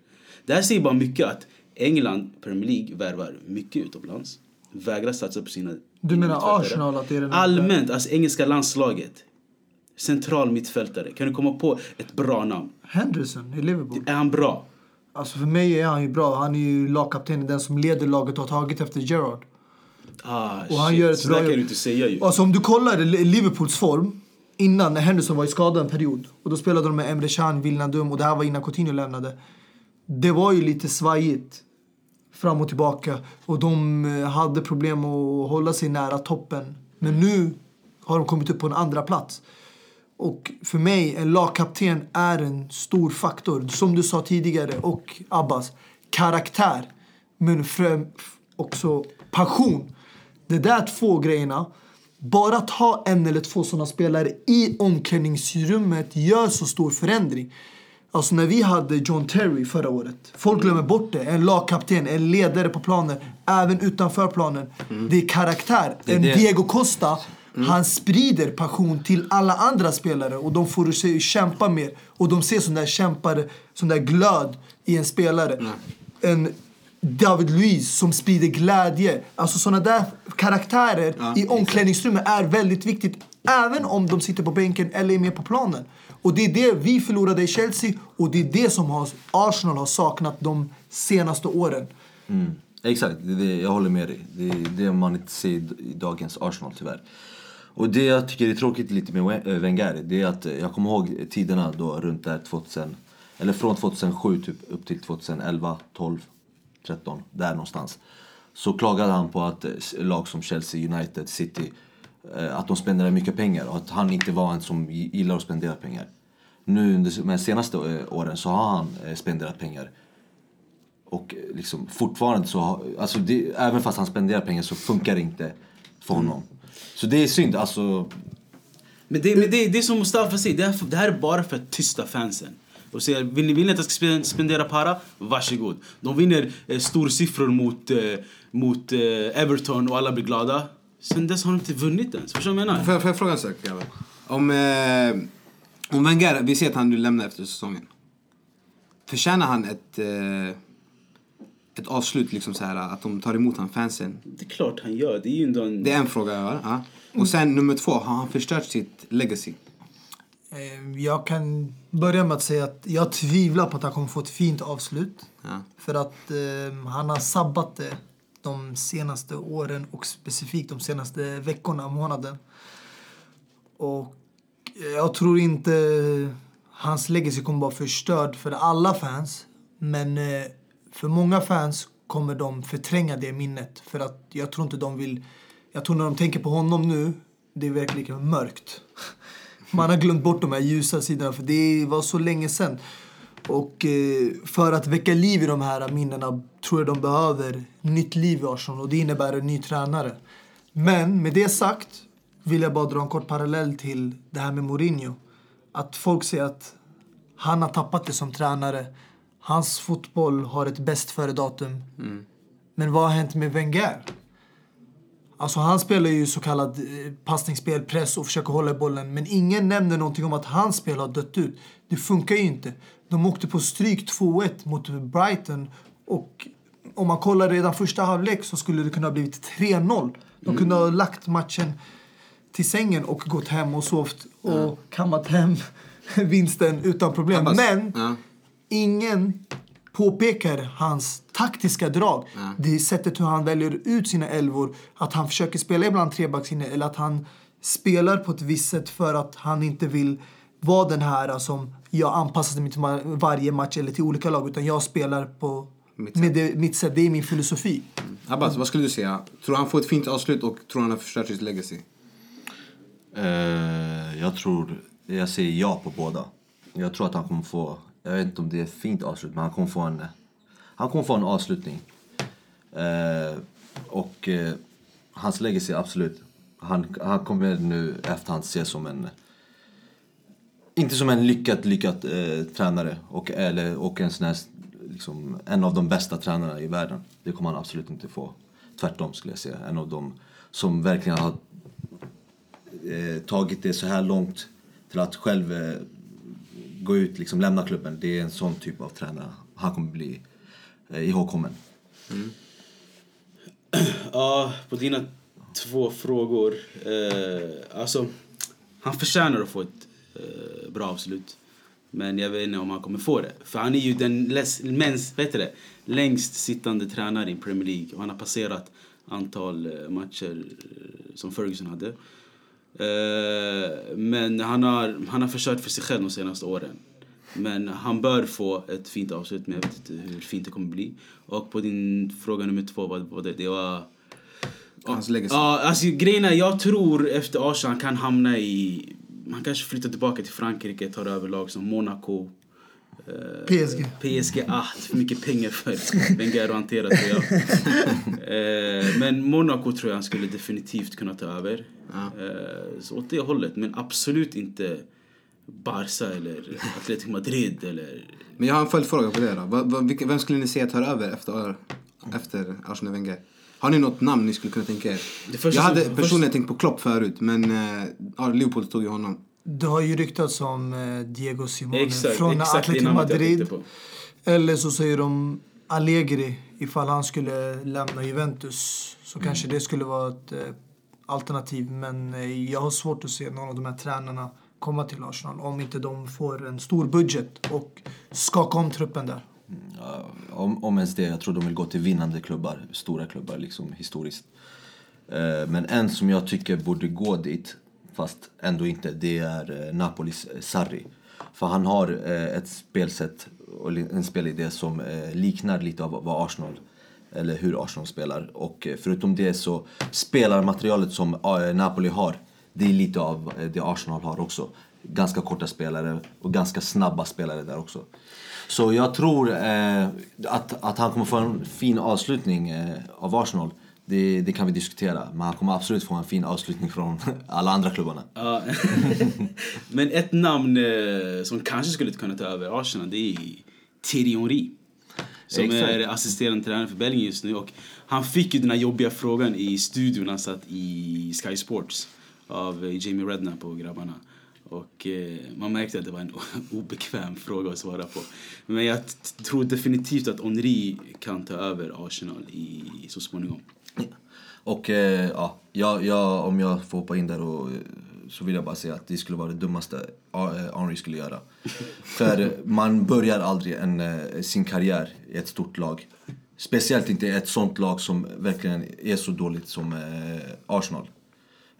Det här säger bara mycket att England, Premier League, värvar mycket utomlands. Vägrar satsa på sina Du menar. Arsenal att det är den Allmänt, alltså engelska landslaget. Central mittfältare. Kan du komma på ett bra namn? Henderson i Liverpool. Är han bra? Alltså för mig är han ju bra. Han är ju lagkapten, den som leder laget och har tagit efter Gerrard. Ah, Och han shit. gör ett Så bra där kan du inte säga ju. Alltså om du kollar Li- Liverpools form innan när Henderson var i skadad en period och då spelade de med Emre Can, Wijnaldum och det här var innan Coutinho lämnade. Det var ju lite svajigt fram och tillbaka och de eh, hade problem att hålla sig nära toppen. Men nu har de kommit upp på en andra plats. Och för mig, en lagkapten är en stor faktor. Som du sa tidigare, och Abbas. Karaktär, men också passion. De där två grejerna, bara att ha en eller två sådana spelare i omklädningsrummet gör så stor förändring. Alltså när vi hade John Terry förra året. Folk glömmer bort det. En lagkapten, en ledare på planen. Även utanför planen. Det är karaktär. Det är en det. Diego Costa, han sprider passion till alla andra spelare. Och de får sig kämpa mer. Och de ser sån där kämpare, sån där glöd i en spelare. En David Luiz som sprider glädje. Alltså såna där karaktärer Ja, i omklädningsrummet är väldigt viktigt. Även om de sitter på bänken eller är med på planen. Och det är det vi förlorade i Chelsea och det är det som har, Arsenal har saknat de senaste åren. Mm. Exakt, det det, jag håller med dig. Det är det man inte ser i dagens Arsenal tyvärr. Och det jag tycker är tråkigt lite med eh, Wenger, det är att eh, jag kommer ihåg tiderna då runt där 2000, eller från 2007 typ upp till 2011, 12, 13, där någonstans. Så klagade han på att eh, lag som Chelsea, United, City, att de spenderar mycket pengar och att han inte var en som gi- gillar att spendera pengar. Nu under de senaste eh, åren så har han eh, spenderat pengar. Och eh, liksom fortfarande så, har- alltså det, även fast han spenderar pengar så funkar det inte för honom. Så det är synd, alltså. Men det, men det, det är som Mustafa säger, det, här, det här är bara för att tysta fansen. Och säga, vill ni, vill ni att jag ska spen- spendera para? Varsågod. De vinner eh, storsiffror mot, eh, mot eh, Everton och alla blir glada. Sen dess har de inte vunnit ens. Förstår du vad jag menar? Får jag, får jag fråga en sak grabbar? Om, eh, om Wenger, vi ser att han nu lämnar efter säsongen. Förtjänar han ett, eh, ett avslut, liksom så här, att de tar emot han fansen? Det är klart han gör. Det är ju ändå en... Det är en fråga jag har. Ja. Och sen nummer två, har han förstört sitt legacy? Eh, Jag kan börja med att säga att jag tvivlar på att han kommer få ett fint avslut. Ja. För att eh, han har sabbat det de senaste åren och specifikt de senaste veckorna månaden. Och jag tror inte hans legacy kommer vara förstörd för alla fans. Men eh, för många fans kommer de förtränga det minnet. För att jag tror inte de vill... Jag tror när de tänker på honom nu, det är verkligen mörkt. <laughs> Man har glömt bort de här ljusa sidorna för det var så länge sedan. Och eh, för att väcka liv i de här minnena tror jag de behöver nytt liv i Arsenal och det innebär en ny tränare. Men med det sagt vill jag bara dra en kort parallell till det här med Mourinho. Att folk säger att han har tappat det som tränare. Hans fotboll har ett bäst före-datum. Men vad har hänt med Wenger? Alltså han spelar ju så kallad eh, passningsspel, press och försöker hålla i bollen. Men ingen nämner någonting om att hans spel har dött ut. Det funkar ju inte. De åkte på stryk 2-1 mot Brighton. Och om man kollar redan första halvlek så skulle det kunna ha blivit 3-0. De kunde ha lagt matchen till sängen och gått hem och sovt och kammat hem <laughs> vinsten utan problem. Men ja. ingen påpekar hans taktiska drag. Det är sättet hur han väljer ut sina elvor. Att han försöker spela ibland trebackslinje eller att han spelar på ett visst sätt för att han inte vill vara den här som jag anpassar mig till varje match eller till olika lag. Utan jag spelar på Mitt med det, mitt sätt. Det är min filosofi. Abbas, vad skulle du säga? Tror han får ett fint avslut och tror han har förstört sitt legacy? Eh, jag tror, jag säger ja på båda. Jag tror att han kommer få, jag vet inte om det är ett fint avslut, men han kommer få en, han kommer få en avslutning. Eh, och eh, hans legacy, absolut. Han, han kommer nu efterhand ses som en, inte som en lyckad, lyckad eh, tränare och, eller, och en sån här, liksom, en av de bästa tränarna i världen. Det kommer han absolut inte få. Tvärtom skulle jag säga. En av de som verkligen har eh, tagit det så här långt till att själv eh, gå ut, liksom lämna klubben. Det är en sån typ av tränare. Han kommer bli eh, ihågkommen. Mm. <clears throat> Ja, på dina två frågor. Eh, alltså, han förtjänar att få ett eh, bra avslut. Men jag vet inte om han kommer få det. För han är ju den läs, mens, det, längst sittande tränare i Premier League. Och han har passerat antal eh, matcher eh, som Ferguson hade. Eh, men han har, han har försökt för sig själv de senaste åren. Men han bör få ett fint avslut, men jag vet inte hur fint det kommer bli. Och på din fråga nummer två, vad var det? Det var... Hans legacy. Ja, alltså grejen är, jag tror efter Arsenal kan hamna i... Han kanske flyttar tillbaka till Frankrike, tar över lag som Monaco. eh, PSG. PSG, ah, för mycket pengar för <laughs> Wenger att hantera tror jag. Eh, men Monaco tror jag han skulle definitivt kunna ta över. Ja. Eh, så åt det hållet, men absolut inte Barca eller Atletico Madrid eller... Men jag har en följdfråga på det då. Vem skulle ni säga tar över efter, efter Arsene Wenger? Har ni något namn ni skulle kunna tänka er? Jag hade som- personligen tänkt på Klopp förut, men ja, Liverpool tog ju honom. Det har ju ryktats om eh, Diego Simone Exakt, från Atletico Madrid. Eller så säger de Allegri ifall han skulle lämna Juventus. Så Mm. kanske det skulle vara ett eh, alternativ. Men jag har svårt att se någon av de här tränarna komma till Arsenal om inte de får en stor budget och skaka om truppen där. Om, om ens det. Jag tror de vill gå till vinnande klubbar, stora klubbar liksom historiskt. Eh, men en som jag tycker borde gå dit, fast ändå inte, det är eh, Napolis Sarri. För han har eh, ett spelsätt och en spelidé som liknar lite av vad Arsenal eller hur Arsenal spelar. Och förutom det så spelar materialet som Napoli har, det är lite av det Arsenal har också. Ganska korta spelare och ganska snabba spelare där också. Så jag tror eh, att, att han kommer få en fin avslutning eh, av Arsenal. det, det kan vi diskutera. Men han kommer absolut få en fin avslutning från <laughs> alla andra klubbarna. Ja. <laughs> Men ett namn eh, som kanske skulle kunna ta över Arsenal det är Thierry Henry. Som Exakt. är assisterande tränare för Belgien just nu. Och han fick ju den här jobbiga frågan i studion. Han satt i Sky Sports av eh, Jamie Redknapp på grabbarna. Och eh, man märkte att det var en <laughs> obekväm fråga att svara på. Men jag tror definitivt att Henry kan ta över Arsenal i, så småningom. Och eh, ja, jag, jag, om jag får hoppa in där och, eh, så vill jag bara säga att det skulle vara det dummaste Henry skulle göra. <laughs> För man börjar aldrig en, sin karriär i ett stort lag. Speciellt inte ett sånt lag som verkligen är så dåligt som eh, Arsenal.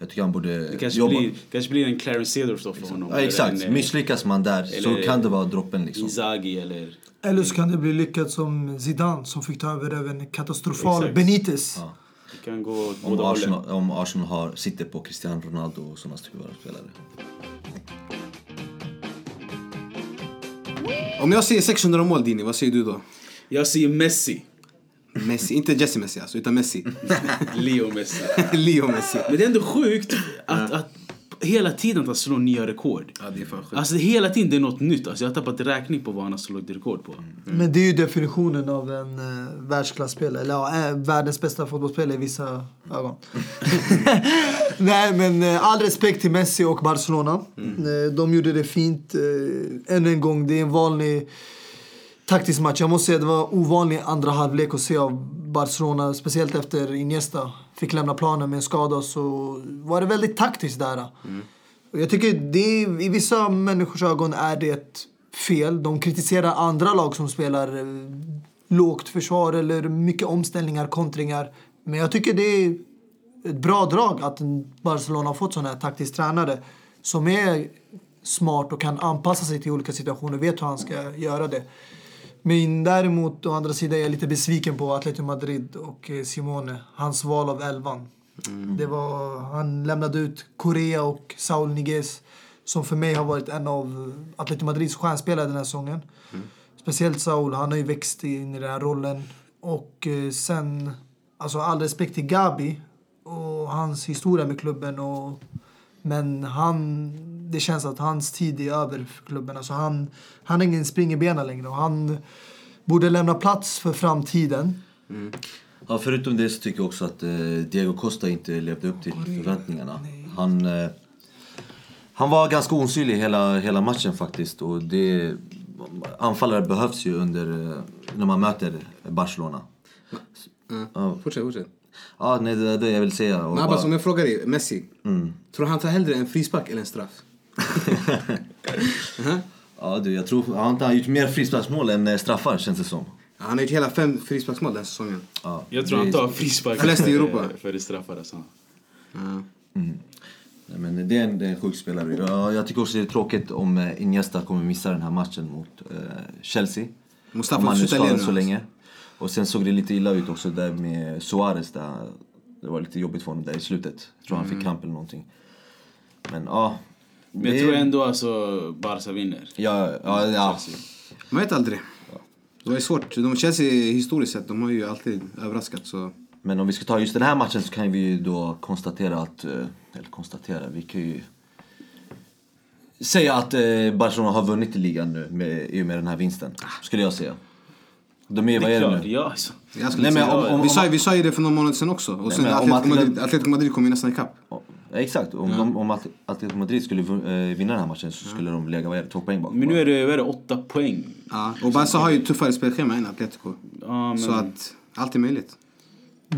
Jag tycker han borde Det kanske, jobba. blir, kanske blir en Clarence Seedorf för honom. Ja, exakt. en, eh, Misslyckas man där så kan det vara droppen liksom. Inzaghi eller... Eller så kan det bli lyckat som Zidane som fick ta över även katastrofal Exakt. Benitez. Ja. Det kan gå åt Om. Arsenal, om Arsenal har, sitter på Cristiano Ronaldo och sådana typer av spelare. Om jag säger 600 mål Dini, vad säger du då? Jag säger Messi. Messi, inte Jesse Messi alltså, utan Messi. <laughs> Leo Messi. <laughs> Leo Messi. Men det är ändå sjukt att, att hela tiden att han slår nya rekord. Ja, det är fan sjukt. Alltså hela tiden det är något nytt. Alltså, jag har tappat räkning på vad han har slagit rekord på. Men det är ju definitionen av en uh, världsklasspelare. Eller ja, eh, världens bästa fotbollsspelare i vissa ögon. <laughs> Nej, men eh, all respekt till Messi och Barcelona. Eh, de gjorde det fint. Uh, ännu en gång, det är en vanlig taktisk match. Jag måste säga det var ovanlig andra halvlek att se av Barcelona. Speciellt efter Iniesta fick lämna planen med en skada så var det väldigt taktiskt där. Och jag tycker det, i vissa människors ögon är det fel. De kritiserar andra lag som spelar eh, lågt försvar eller mycket omställningar, kontringar. Men jag tycker det är ett bra drag att Barcelona har fått sådana här taktiskt tränare som är smart och kan anpassa sig till olika situationer, vet hur han ska göra det. Men däremot, å andra sidan, är jag lite besviken på Atletico Madrid och eh, Simone. Hans val av elvan. Det var, han lämnade ut Korea och Saul Niguez som för mig har varit en av Atletico Madrids stjärnspelare den här säsongen. Speciellt Saul, han har ju växt in i den här rollen. Och eh, sen, alltså all respekt till Gabi och hans historia med klubben. Och, men han, det känns att hans tid är över för klubben. Alltså han, han har ingen spring i benen längre och han borde lämna plats för framtiden. Ja, förutom det så tycker jag också att eh, Diego Costa inte levde upp till förväntningarna. Han, eh, han var ganska osynlig hela, hela matchen faktiskt. Och det, anfallare behövs ju under, eh, när man möter Barcelona. Ja. Fortsätt, fortsätt. Ja, nej, det är det jag vill säga. Och bara- Abbas, om jag frågar dig, Messi. Tror du han tar hellre en frispark eller en straff? Mhm. Ja, du, jag tror han har gjort mer frisparksmål än eh, straffar känns det som. Han har gjort hela fem frisparksmål den säsongen. Ja, Jag tror det- han tar frispark Flest i Europa. för det straffar. Alltså. Ja. Nej, men det är en, det är en sjuk spelare. Ja, jag tycker också det är tråkigt om eh, Iniesta kommer missa den här matchen mot eh, Chelsea. Mustafa om han nu skadad så alltså. länge. Och sen såg det lite illa ut också där med Suarez. Där det var lite jobbigt för honom där i slutet. Jag tror han Mm. fick kramp eller någonting. Men ja. Men jag det- tror ändå alltså Barca vinner. Ja, ja, ja. Man vet aldrig. Det är svårt. De Chelsea historiskt sett, de har ju alltid överraskat. Så. Men om vi ska ta just den här matchen så kan vi ju då konstatera att... eh, Eller konstatera, vi kan ju... Säga att eh, Barcelona har vunnit i ligan nu med, i och med den här vinsten. Skulle jag säga. De är, Det vad är är det klart, nu? ja alltså. Nej, men säga- om- om- vi, sa, om- vi sa ju det för någon månad sedan också. Och sen om Atletico- Madrid, Atletico Madrid kom ju nästan ikapp. Ja, exakt, om, de, om At- Atletico Madrid skulle eh, vinna den här matchen så skulle de lägga vad är det, två poäng bakom. Men nu är det, vad är det åtta poäng. Ja. Och Barca har ju tuffare spelschema än Atletico. Ja, men, Så att allt är möjligt.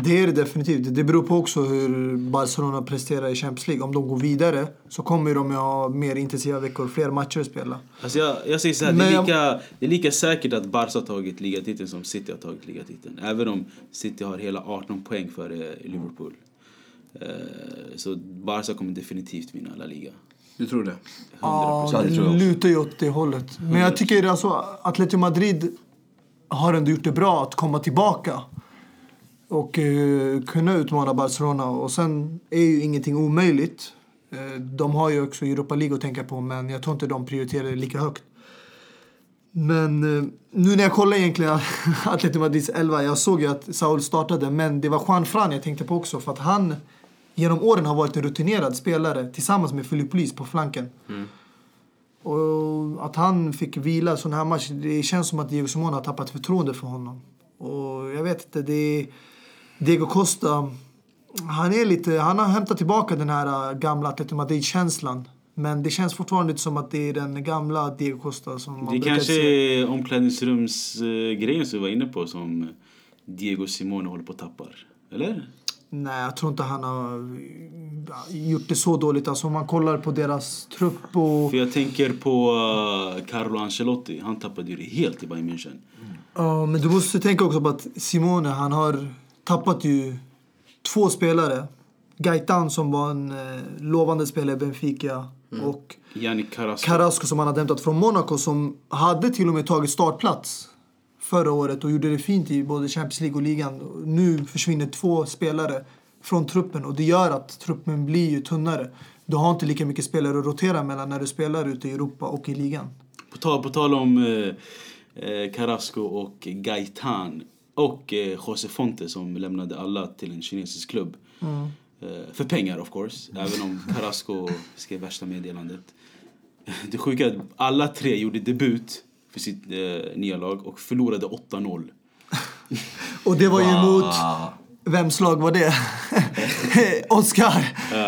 Det är det definitivt. Det beror på också hur Barcelona presterar i Champions League. Om de går vidare så kommer de ju ha mer intensiva veckor, fler matcher att spela. alltså jag, jag säger så här, det, är lika, det är lika säkert att Barca har tagit ligatiteln som City har tagit ligatiteln. Även om City har hela 18 poäng före Liverpool. Eh, så Barca kommer definitivt vinna La Liga. Du tror det? Ja, Ja, det lutar ju åt det hållet. Men jag tycker alltså Atletico Madrid har ändå gjort det bra att komma tillbaka och eh, kunna utmana Barcelona. Och sen är ju ingenting omöjligt. Eh, de har ju också Europa League att tänka på, men jag tror inte de prioriterar det lika högt. Men eh, nu när jag kollar egentligen <laughs> Atletico Madrids 11, jag såg ju att Saul startade, men det var Juan Fran jag tänkte på också för att han genom åren har varit en rutinerad spelare tillsammans med Filip Lys på flanken. Och att han fick vila sån här match, det känns som att Diego Simone har tappat förtroende för honom. Och jag vet inte, det är Diego Costa, han är lite, han har hämtat tillbaka den här äh, gamla Atletico Madrid-känslan. Men det känns fortfarande inte som att det är den gamla Diego Costa som man Det kanske se. är omklädningsrumsgrejen som vi var inne på som Diego Simone håller på att tappa. Eller? Nej, jag tror inte han har äh, gjort det så dåligt. Alltså om man kollar på deras trupp och... För jag tänker på uh, Carlo Ancelotti. Han tappade ju det helt i Bayern München. Ja, men du måste tänka också på att Simone, han har tappat ju två spelare. Gaitan som var en eh, lovande spelare i Benfica och Yannick Carrasco. Carrasco som han hade hämtat från Monaco som hade till och med tagit startplats förra året och gjorde det fint i både Champions League och ligan. Nu försvinner två spelare från truppen och det gör att truppen blir ju tunnare. Du har inte lika mycket spelare att rotera mellan när du spelar ute i Europa och i ligan. På tal, på tal om eh, eh, Carrasco och Gaitan och eh, José Fonte som lämnade alla till en kinesisk klubb. Eh, för pengar of course, även om Carrasco skrev värsta meddelandet. Det sjuka är att alla tre gjorde debut för sitt eh, nya lag och förlorade 8-0. <laughs> Och det var ju Wow. mot... Vems lag var det? <laughs> Oscar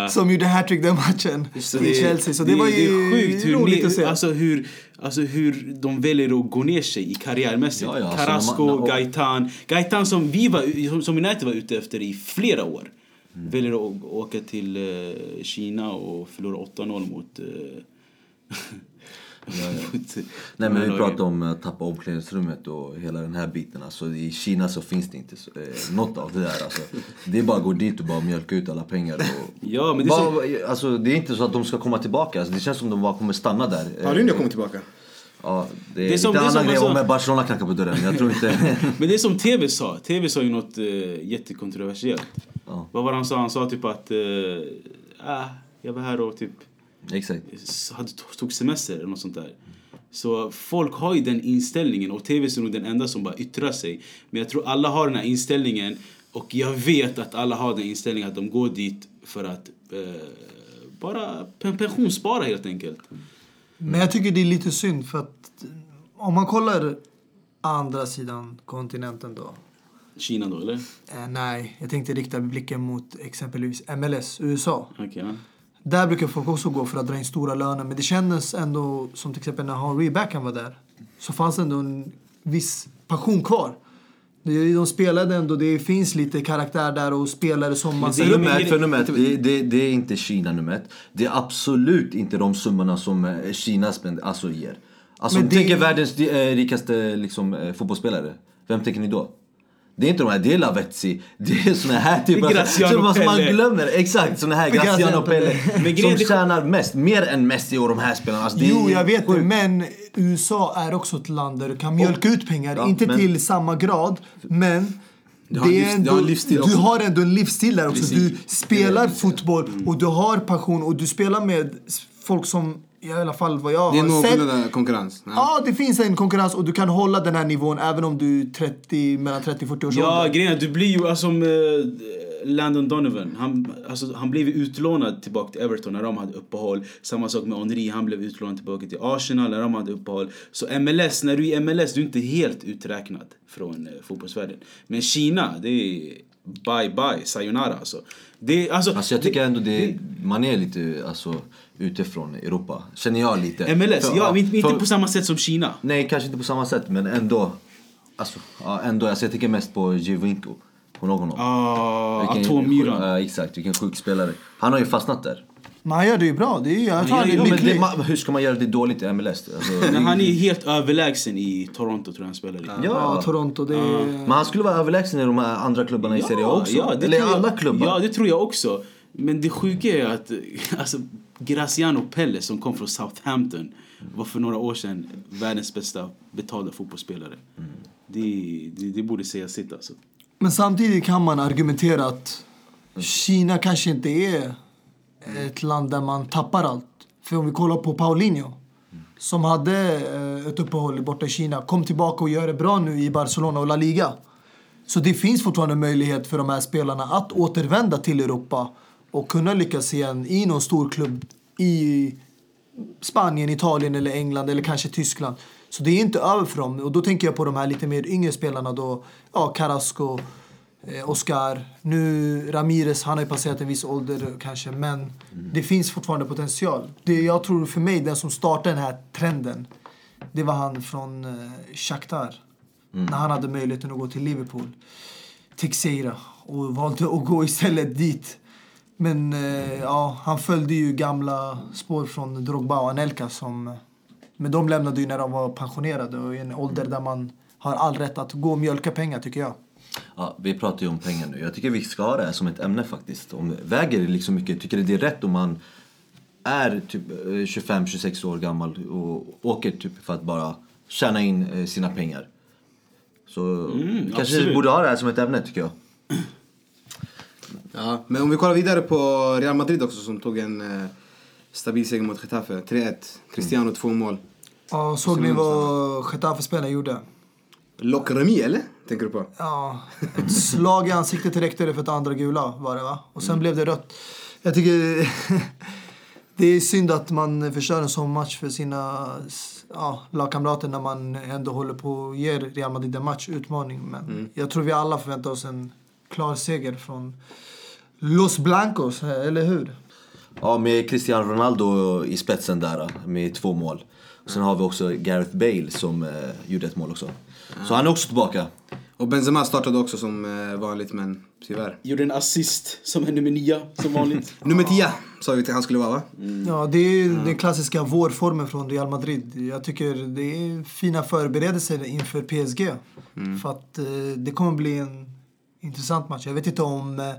som gjorde hattrick den matchen i Så det, Chelsea. Så det, var ju det är sjukt hur, roligt ni, att se. Alltså hur, alltså hur de väljer att gå ner sig i karriärmässigt. Ja, ja, alltså Carrasco, man- Gaitan. Gaitan som, vi var, som- som United var ute efter i flera år. Mm. Väljer att åka till eh, Kina och förlora 8-0 mot... <laughs> Eh, <laughs> mot Nej men vi pratar om att tappa omklädningsrummet och hela den här biten. Alltså, I Kina så finns det inte så, eh, något av det där. Alltså, det är bara att gå dit och bara mjölka ut alla pengar. Och, <laughs> Ja, men det är bara, alltså, det är inte så att de ska komma tillbaka. Alltså, det känns som att de bara kommer stanna där. Eh, Paulinho kommer tillbaka. Ja, det är, Det är som- lite det är som- annan grej alltså- om Barcelona knackar på dörren. Jag tror inte... <laughs> Men det är som TV sa. TV sa ju något eh, jättekontroversiellt. Ja. Vad var det han sa? Han sa typ att... Eh, ah, jag var här och typ Exakt. hade, tog semester eller något sånt där. Så folk har ju den inställningen och TV är nog den enda som bara yttrar sig. Men jag tror alla har den här inställningen och jag vet att alla har den inställningen att de går dit för att eh, bara pen- pensionsspara helt enkelt. Men jag tycker det är lite synd för att om man kollar andra sidan kontinenten då. Kina då eller? Eh, nej, jag tänkte rikta blicken mot exempelvis MLS, USA. Ja. Där brukar folk också gå för att dra in stora löner. Men det kändes ändå, som till exempel när Henry Beckham var där, så fanns det ändå en viss passion kvar. De de spelade ändå, det finns lite karaktär där och spelare som man det är ser ju upp Nummer men- ett, för nummer ett, det, det, det är inte Kina nummer ett. Det är absolut inte de summorna som eh, Kina spend, alltså ger. Alltså om det- tänker världens eh, rikaste liksom, eh, fotbollsspelare, vem tänker ni då? Det är inte de här, det är Lavezzi, det är såna här typ Det är Graziano som, som man glömmer. Exakt, såna här Graziano Pelle. Som det- tjänar mest, mer än Messi och de här spelarna. Alltså, det Jo, jag vet det. sjukt. Men USA är också ett land där du kan mjölka ut pengar. Ja, inte men- till samma grad, men Du har det livs- ändå, du har du har ändå en livsstil där också. Precis. Du spelar fotboll och du har passion och du spelar med folk som, i alla fall vad jag Det är har sett. någorlunda konkurrens. Nej. Ja, det finns en konkurrens och du kan hålla den här nivån även om du är 30, mellan 30 och 40 års Ja, ålder. grejen är att du blir ju alltså, som eh, Landon Donovan. Han, alltså, han blev utlånad tillbaka till Everton när de hade uppehåll. Samma sak med Henry, han blev utlånad tillbaka till Arsenal när de hade uppehåll. Så MLS, när du är i MLS, du är inte helt uträknad från eh, fotbollsvärlden. Men Kina, det är bye bye, sayonara alltså. Det, alltså, Alltså jag tycker ändå det, man är lite alltså, utifrån Europa. Känner jag lite. MLS, För- ja, men inte för- på samma sätt som Kina. Nej, kanske inte på samma sätt, men ändå. Alltså, ändå. Alltså, jag tänker mest på Giovinco. Kommer du ihåg honom? Ah, atommyran. Ja, exakt, vilken sjuk spelare. Han har ju fastnat där. Men han gör det ju bra. Det är, jag tror han är men lycklig. det, ma- hur ska man göra det dåligt i MLS? Alltså, Men det- han är helt överlägsen i Toronto tror jag han spelar i. Ja, ja. Toronto. Det är... Men han skulle vara överlägsen i de här andra klubbarna i Serie A också. Ja, det Eller i tror jag- alla klubbar. Ja, det tror jag också. Men det sjuka är att <laughs> alltså, Graziano Pelle som kom från Southampton var för några år sedan världens bästa betalda fotbollsspelare. Mm. Det, det, det borde säga sitt alltså. Men samtidigt kan man argumentera att Kina kanske inte är Mm. ett land där man tappar allt. För om vi kollar på Paulinho. som hade eh, ett uppehåll borta i Kina kom tillbaka och gör det bra nu i Barcelona och La Liga. Så det finns fortfarande möjlighet för de här spelarna att återvända till Europa och kunna lyckas igen i någon stor klubb i Spanien, Italien eller England eller kanske Tyskland. Så det är inte över för dem. Och då tänker jag på de här lite mer yngre spelarna då. Ja, Carrasco, Oscar. Nu Ramirez, han har ju passerat en viss ålder kanske. Men det finns fortfarande potential. Det jag tror för mig, den som startade den här trenden. Det var han från eh, Shakhtar. När han hade möjligheten att gå till Liverpool. Teixeira. Och valde att gå istället dit. Men eh, ja, han följde ju gamla spår från Drogba och Anelka som... Men de lämnade ju när de var pensionerade och i en ålder där man har all rätt att gå och mjölka pengar tycker jag. Ja, vi pratar ju om pengar nu. Jag tycker vi ska ha det här som ett ämne faktiskt. Om, väger det liksom mycket? Tycker du det är rätt om man är typ eh, 25-26 år gammal och åker typ för att bara tjäna in eh, sina pengar? Så kanske absolut. vi borde ha det här som ett ämne tycker jag. Ja, men om vi kollar vidare på Real Madrid också som tog en eh, stabil seger mot Getafe. 3-1. Cristiano två mål. Ja, såg ni vad Getafe-spelarna gjorde? Lock Remi eller? Tänker du på? Ja, ett slag i ansiktet räckte det för ett andra gula var det va? Och sen blev det rött. Jag tycker <laughs> det är synd att man förstör en sån match för sina ja, lagkamrater när man ändå håller på att ge Real Madrid en match, utmaning. Men jag tror vi alla förväntar oss en klar seger från Los Blancos, eller hur? Ja, med Cristiano Ronaldo i spetsen där med två mål. Sen har vi också Gareth Bale som eh, gjorde ett mål också. Så han är också tillbaka. Och Benzema startade också som eh, vanligt men tyvärr. Gjorde en assist som är nummer nio, som vanligt. <laughs> Nummer 10 sa vi att han skulle vara va? Ja, det är den klassiska vårformen från Real Madrid. Jag tycker det är fina förberedelser inför PSG. För att eh, det kommer bli en intressant match. Jag vet inte om eh,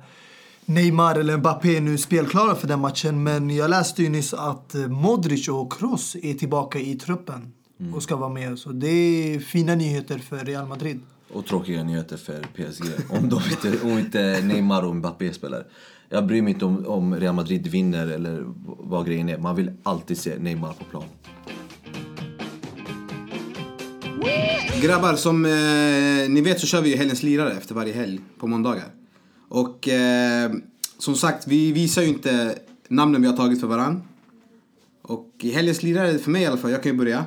Neymar eller Mbappé är nu spelklara för den matchen. Men jag läste ju nyss att eh, Modric och Kroos är tillbaka i truppen och ska vara med. Så det är fina nyheter för Real Madrid. Och tråkiga nyheter för PSG. Om, de inte, om inte Neymar och Mbappé spelar. Jag bryr mig inte om, om Real Madrid vinner eller vad grejen är. Man vill alltid se Neymar på plan. Grabbar, som eh, ni vet så kör vi ju helgens lirare efter varje helg på måndagar. Och eh, som sagt, vi visar ju inte namnen vi har tagit för varann. Och i helgens lirare, för mig i alla fall, jag kan ju börja.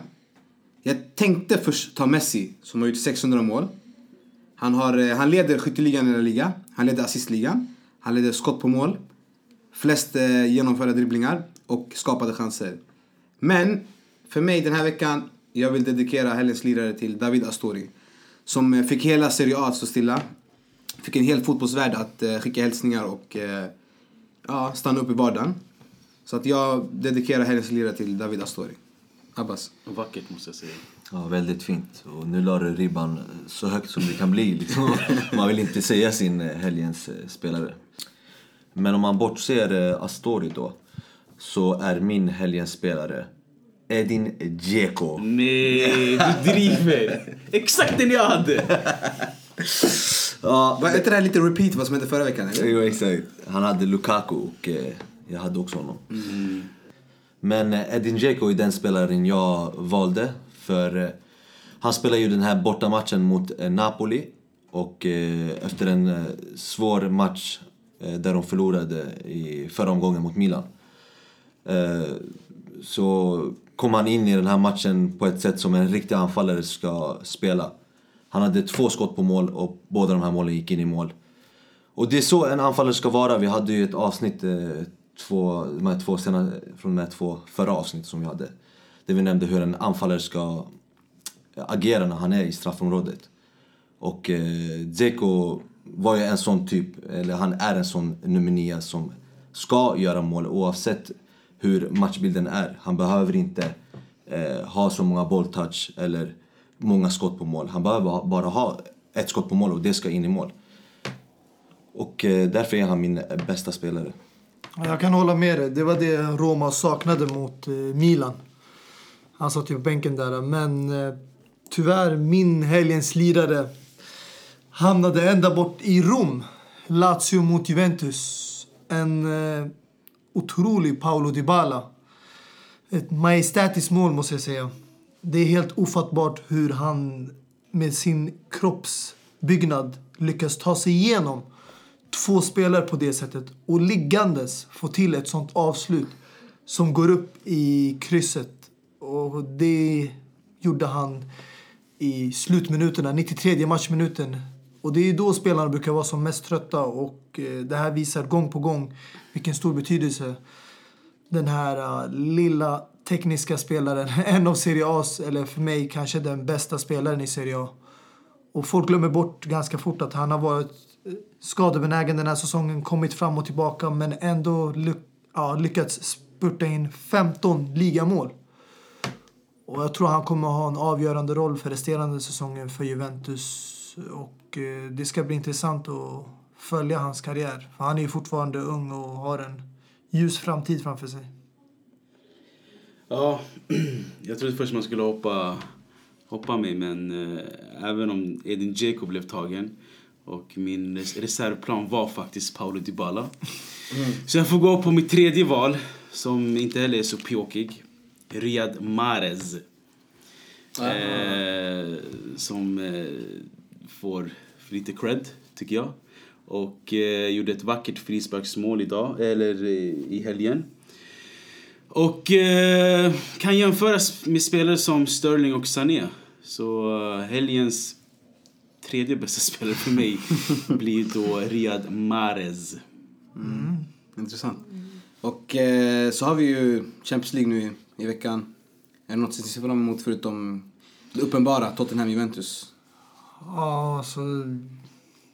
Jag tänkte först ta Messi, som har gjort 600 mål. Han, har, eh, han leder skytteligan i La Liga, han leder assistligan, han leder skott på mål, flest eh, genomförda dribblingar och skapade chanser. Men för mig den här veckan, jag vill dedikera helgens lirare till David Astori. Som eh, fick hela Serie A att stå stilla. Fick en hel fotbollsvärld att eh, skicka hälsningar och eh, ja, stanna upp i vardagen. Så att jag dedikerar helgens lirare till David Astori. Abbas. Vackert måste jag säga. Ja, väldigt fint. Och nu la du ribban så högt som det kan bli. Liksom. <laughs> Man vill inte säga sin eh, helgens eh, spelare. Men om man bortser eh, Astori då, så är min helgens spelare Edin Dzeko. Nej, du driver! Exakt den jag hade! <laughs> Ja, Var inte det här lite repeat vad som hände förra veckan? Eller? Jo, exakt. Han hade Lukaku och jag hade också honom. Men eh, Edin Dzeko är den spelaren jag valde. För eh, han spelade ju den här bortamatchen mot eh, Napoli. Och efter en svår match där de förlorade i förra omgången mot Milan. Så kom han in i den här matchen på ett sätt som en riktig anfallare ska spela. Han hade två skott på mål och båda de här målen gick in i mål. Och det är så en anfallare ska vara. Vi hade ju ett avsnitt, två, de här två sena, från de här två förra avsnitten som vi hade. Där vi nämnde hur en anfallare ska agera när han är i straffområdet. Och eh, Dzeko var ju en sån typ, eller han är en sån nummer nio som ska göra mål oavsett hur matchbilden är. Han behöver inte eh, ha så många bolltouch eller många skott på mål. Han behöver ha- bara ha ett skott på mål och det ska in i mål. Och eh, därför är han min bästa spelare. Jag kan hålla med dig. Det var det Roma saknade mot eh, Milan. Han satt ju på bänken där. Men eh, tyvärr, min helgens lirare hamnade ända bort i Rom. Lazio mot Juventus. En eh, otrolig Paolo Dybala. ett majestätiskt mål måste jag säga. Det är helt ofattbart hur han med sin kroppsbyggnad lyckas ta sig igenom två spelare på det sättet och liggandes få till ett sånt avslut som går upp i krysset. Och det gjorde han i slutminuterna, 93 matchminuten. Och det är då spelarna brukar vara som mest trötta och eh, det här visar gång på gång vilken stor betydelse den här eh, lilla tekniska spelaren, <laughs> en av Serie A's, eller för mig kanske den bästa spelaren i Serie A. Och folk glömmer bort ganska fort att han har varit skadebenägen den här säsongen, kommit fram och tillbaka men ändå ly ja, lyckats spurta in 15 ligamål. Och jag tror han kommer ha en avgörande roll för resterande säsongen för Juventus. Och eh, det ska bli intressant att följa hans karriär. För han är ju fortfarande ung och har en ljus framtid framför sig. Ja, <clears throat> jag trodde först man skulle hoppa, hoppa mig men eh, även om Edin Dzeko blev tagen och min res- reservplan var faktiskt Paolo Dybala. Så jag får gå på mitt tredje val som inte heller är så pjåkig. Riyad Mahrez. Eh, som eh, får lite cred, tycker jag. Och eh, gjorde ett vackert frisparksmål idag, eller i helgen. Och eh, kan jämföras med spelare som Sterling och Sané. Så eh, helgens tredje bästa spelare för mig blir då Riyad Mahrez. Intressant. Och eh, så har vi ju Champions League nu i, i veckan. Är det något som ni ser fram emot förutom det uppenbara, Tottenham-Juventus? Ja, så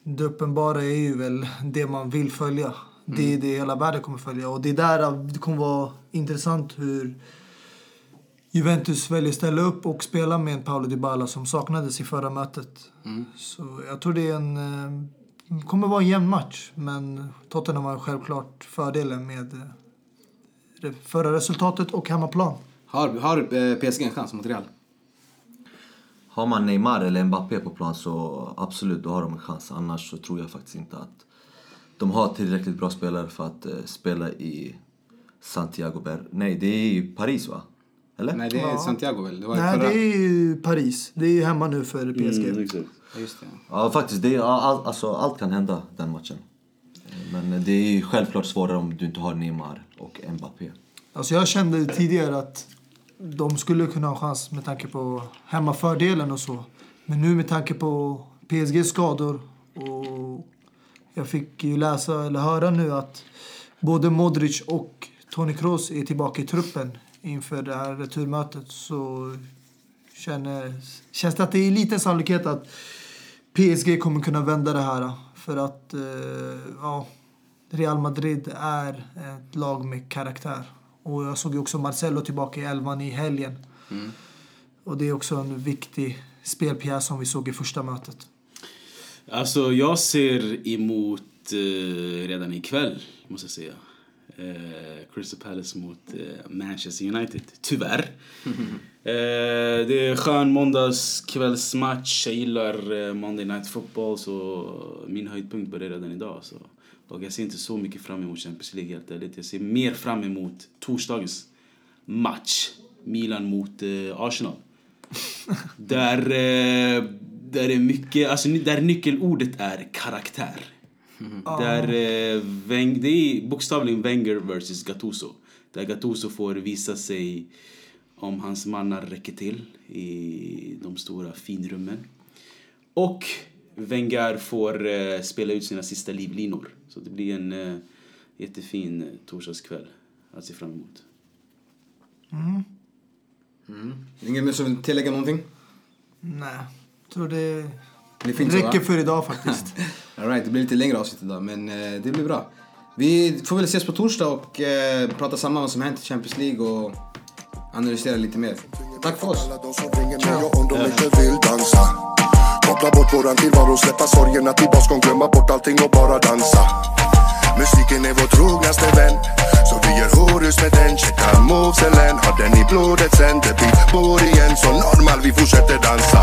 det uppenbara är ju väl det man vill följa. Det är det hela världen kommer följa. Och det är där det kommer vara intressant hur Juventus väljer ställa upp och spela med en Paolo Dybala som saknades i förra mötet. Så jag tror det är en, eh, kommer vara en jämn match. Men Tottenham har självklart fördelen med eh, det förra resultatet och hemmaplan. Har, har eh, PSG en chans mot Real? Har man Neymar eller Mbappé på plan så absolut, då har de en chans. Annars så tror jag faktiskt inte att de har tillräckligt bra spelare för att eh, spela i Santiago Ber... Nej, det är i Paris va? Eller? Nej, det är Ja. Santiago väl? Det var Nej, förra... det är ju Paris. Det är ju hemma nu för PSG. Mm, exakt. Ja, just det. Ja, faktiskt. Det är, all, alltså, allt kan hända den matchen. Men det är ju självklart svårare om du inte har Neymar och Mbappé. Alltså jag kände tidigare att de skulle kunna ha chans med tanke på hemmafördelen och så. Men nu med tanke på PSGs skador och jag fick ju läsa eller höra nu att både Modric och Toni Kroos är tillbaka i truppen inför det här returmötet så känner, känns det att det är liten sannolikhet att PSG kommer kunna vända det här. För att eh, ja, Real Madrid är ett lag med karaktär. Och jag såg ju också Marcelo tillbaka i elvan i helgen. Och det är också en viktig spelpjäs som vi såg i första mötet. Alltså, jag ser emot eh, redan ikväll, måste jag säga. Eh, Crystal Palace mot eh, Manchester United. Tyvärr. <laughs> eh, det är skön måndagskvällsmatch. Jag gillar eh, Monday Night Football, så min höjdpunkt börjar redan idag. Så. Och jag ser inte så mycket fram emot Champions League, helt ärligt. Jag ser mer fram emot torsdagens match. Milan mot eh, Arsenal. <laughs> Där, eh, där är mycket, alltså där nyckelordet är karaktär. Där, eh, Weng, det är bokstavligen Wenger versus Gattuso. Där Gattuso får visa sig om hans mannar räcker till i de stora finrummen. Och Wenger får eh, spela ut sina sista livlinor. Så det blir en eh, jättefin eh, torsdagskväll att se fram emot. Ingen mer som vill tillägga någonting? Nej, tror det Det så, räcker va? för idag faktiskt. <laughs> All right, det blir lite längre avsnitt idag, men eh, det blir bra. Vi får väl ses på torsdag och eh, prata samman vad som hänt i Champions League och analysera lite mer. Tack för oss! Ciao. Koppla bort våran tillvaro, släppa sorgerna till baskon Glömma bort allting och bara dansa Musiken är vår trognaste vän Så vi gör horus med den Checka moveselen Har den i blodet sen Det blir bor igen Så normal, vi fortsätter dansa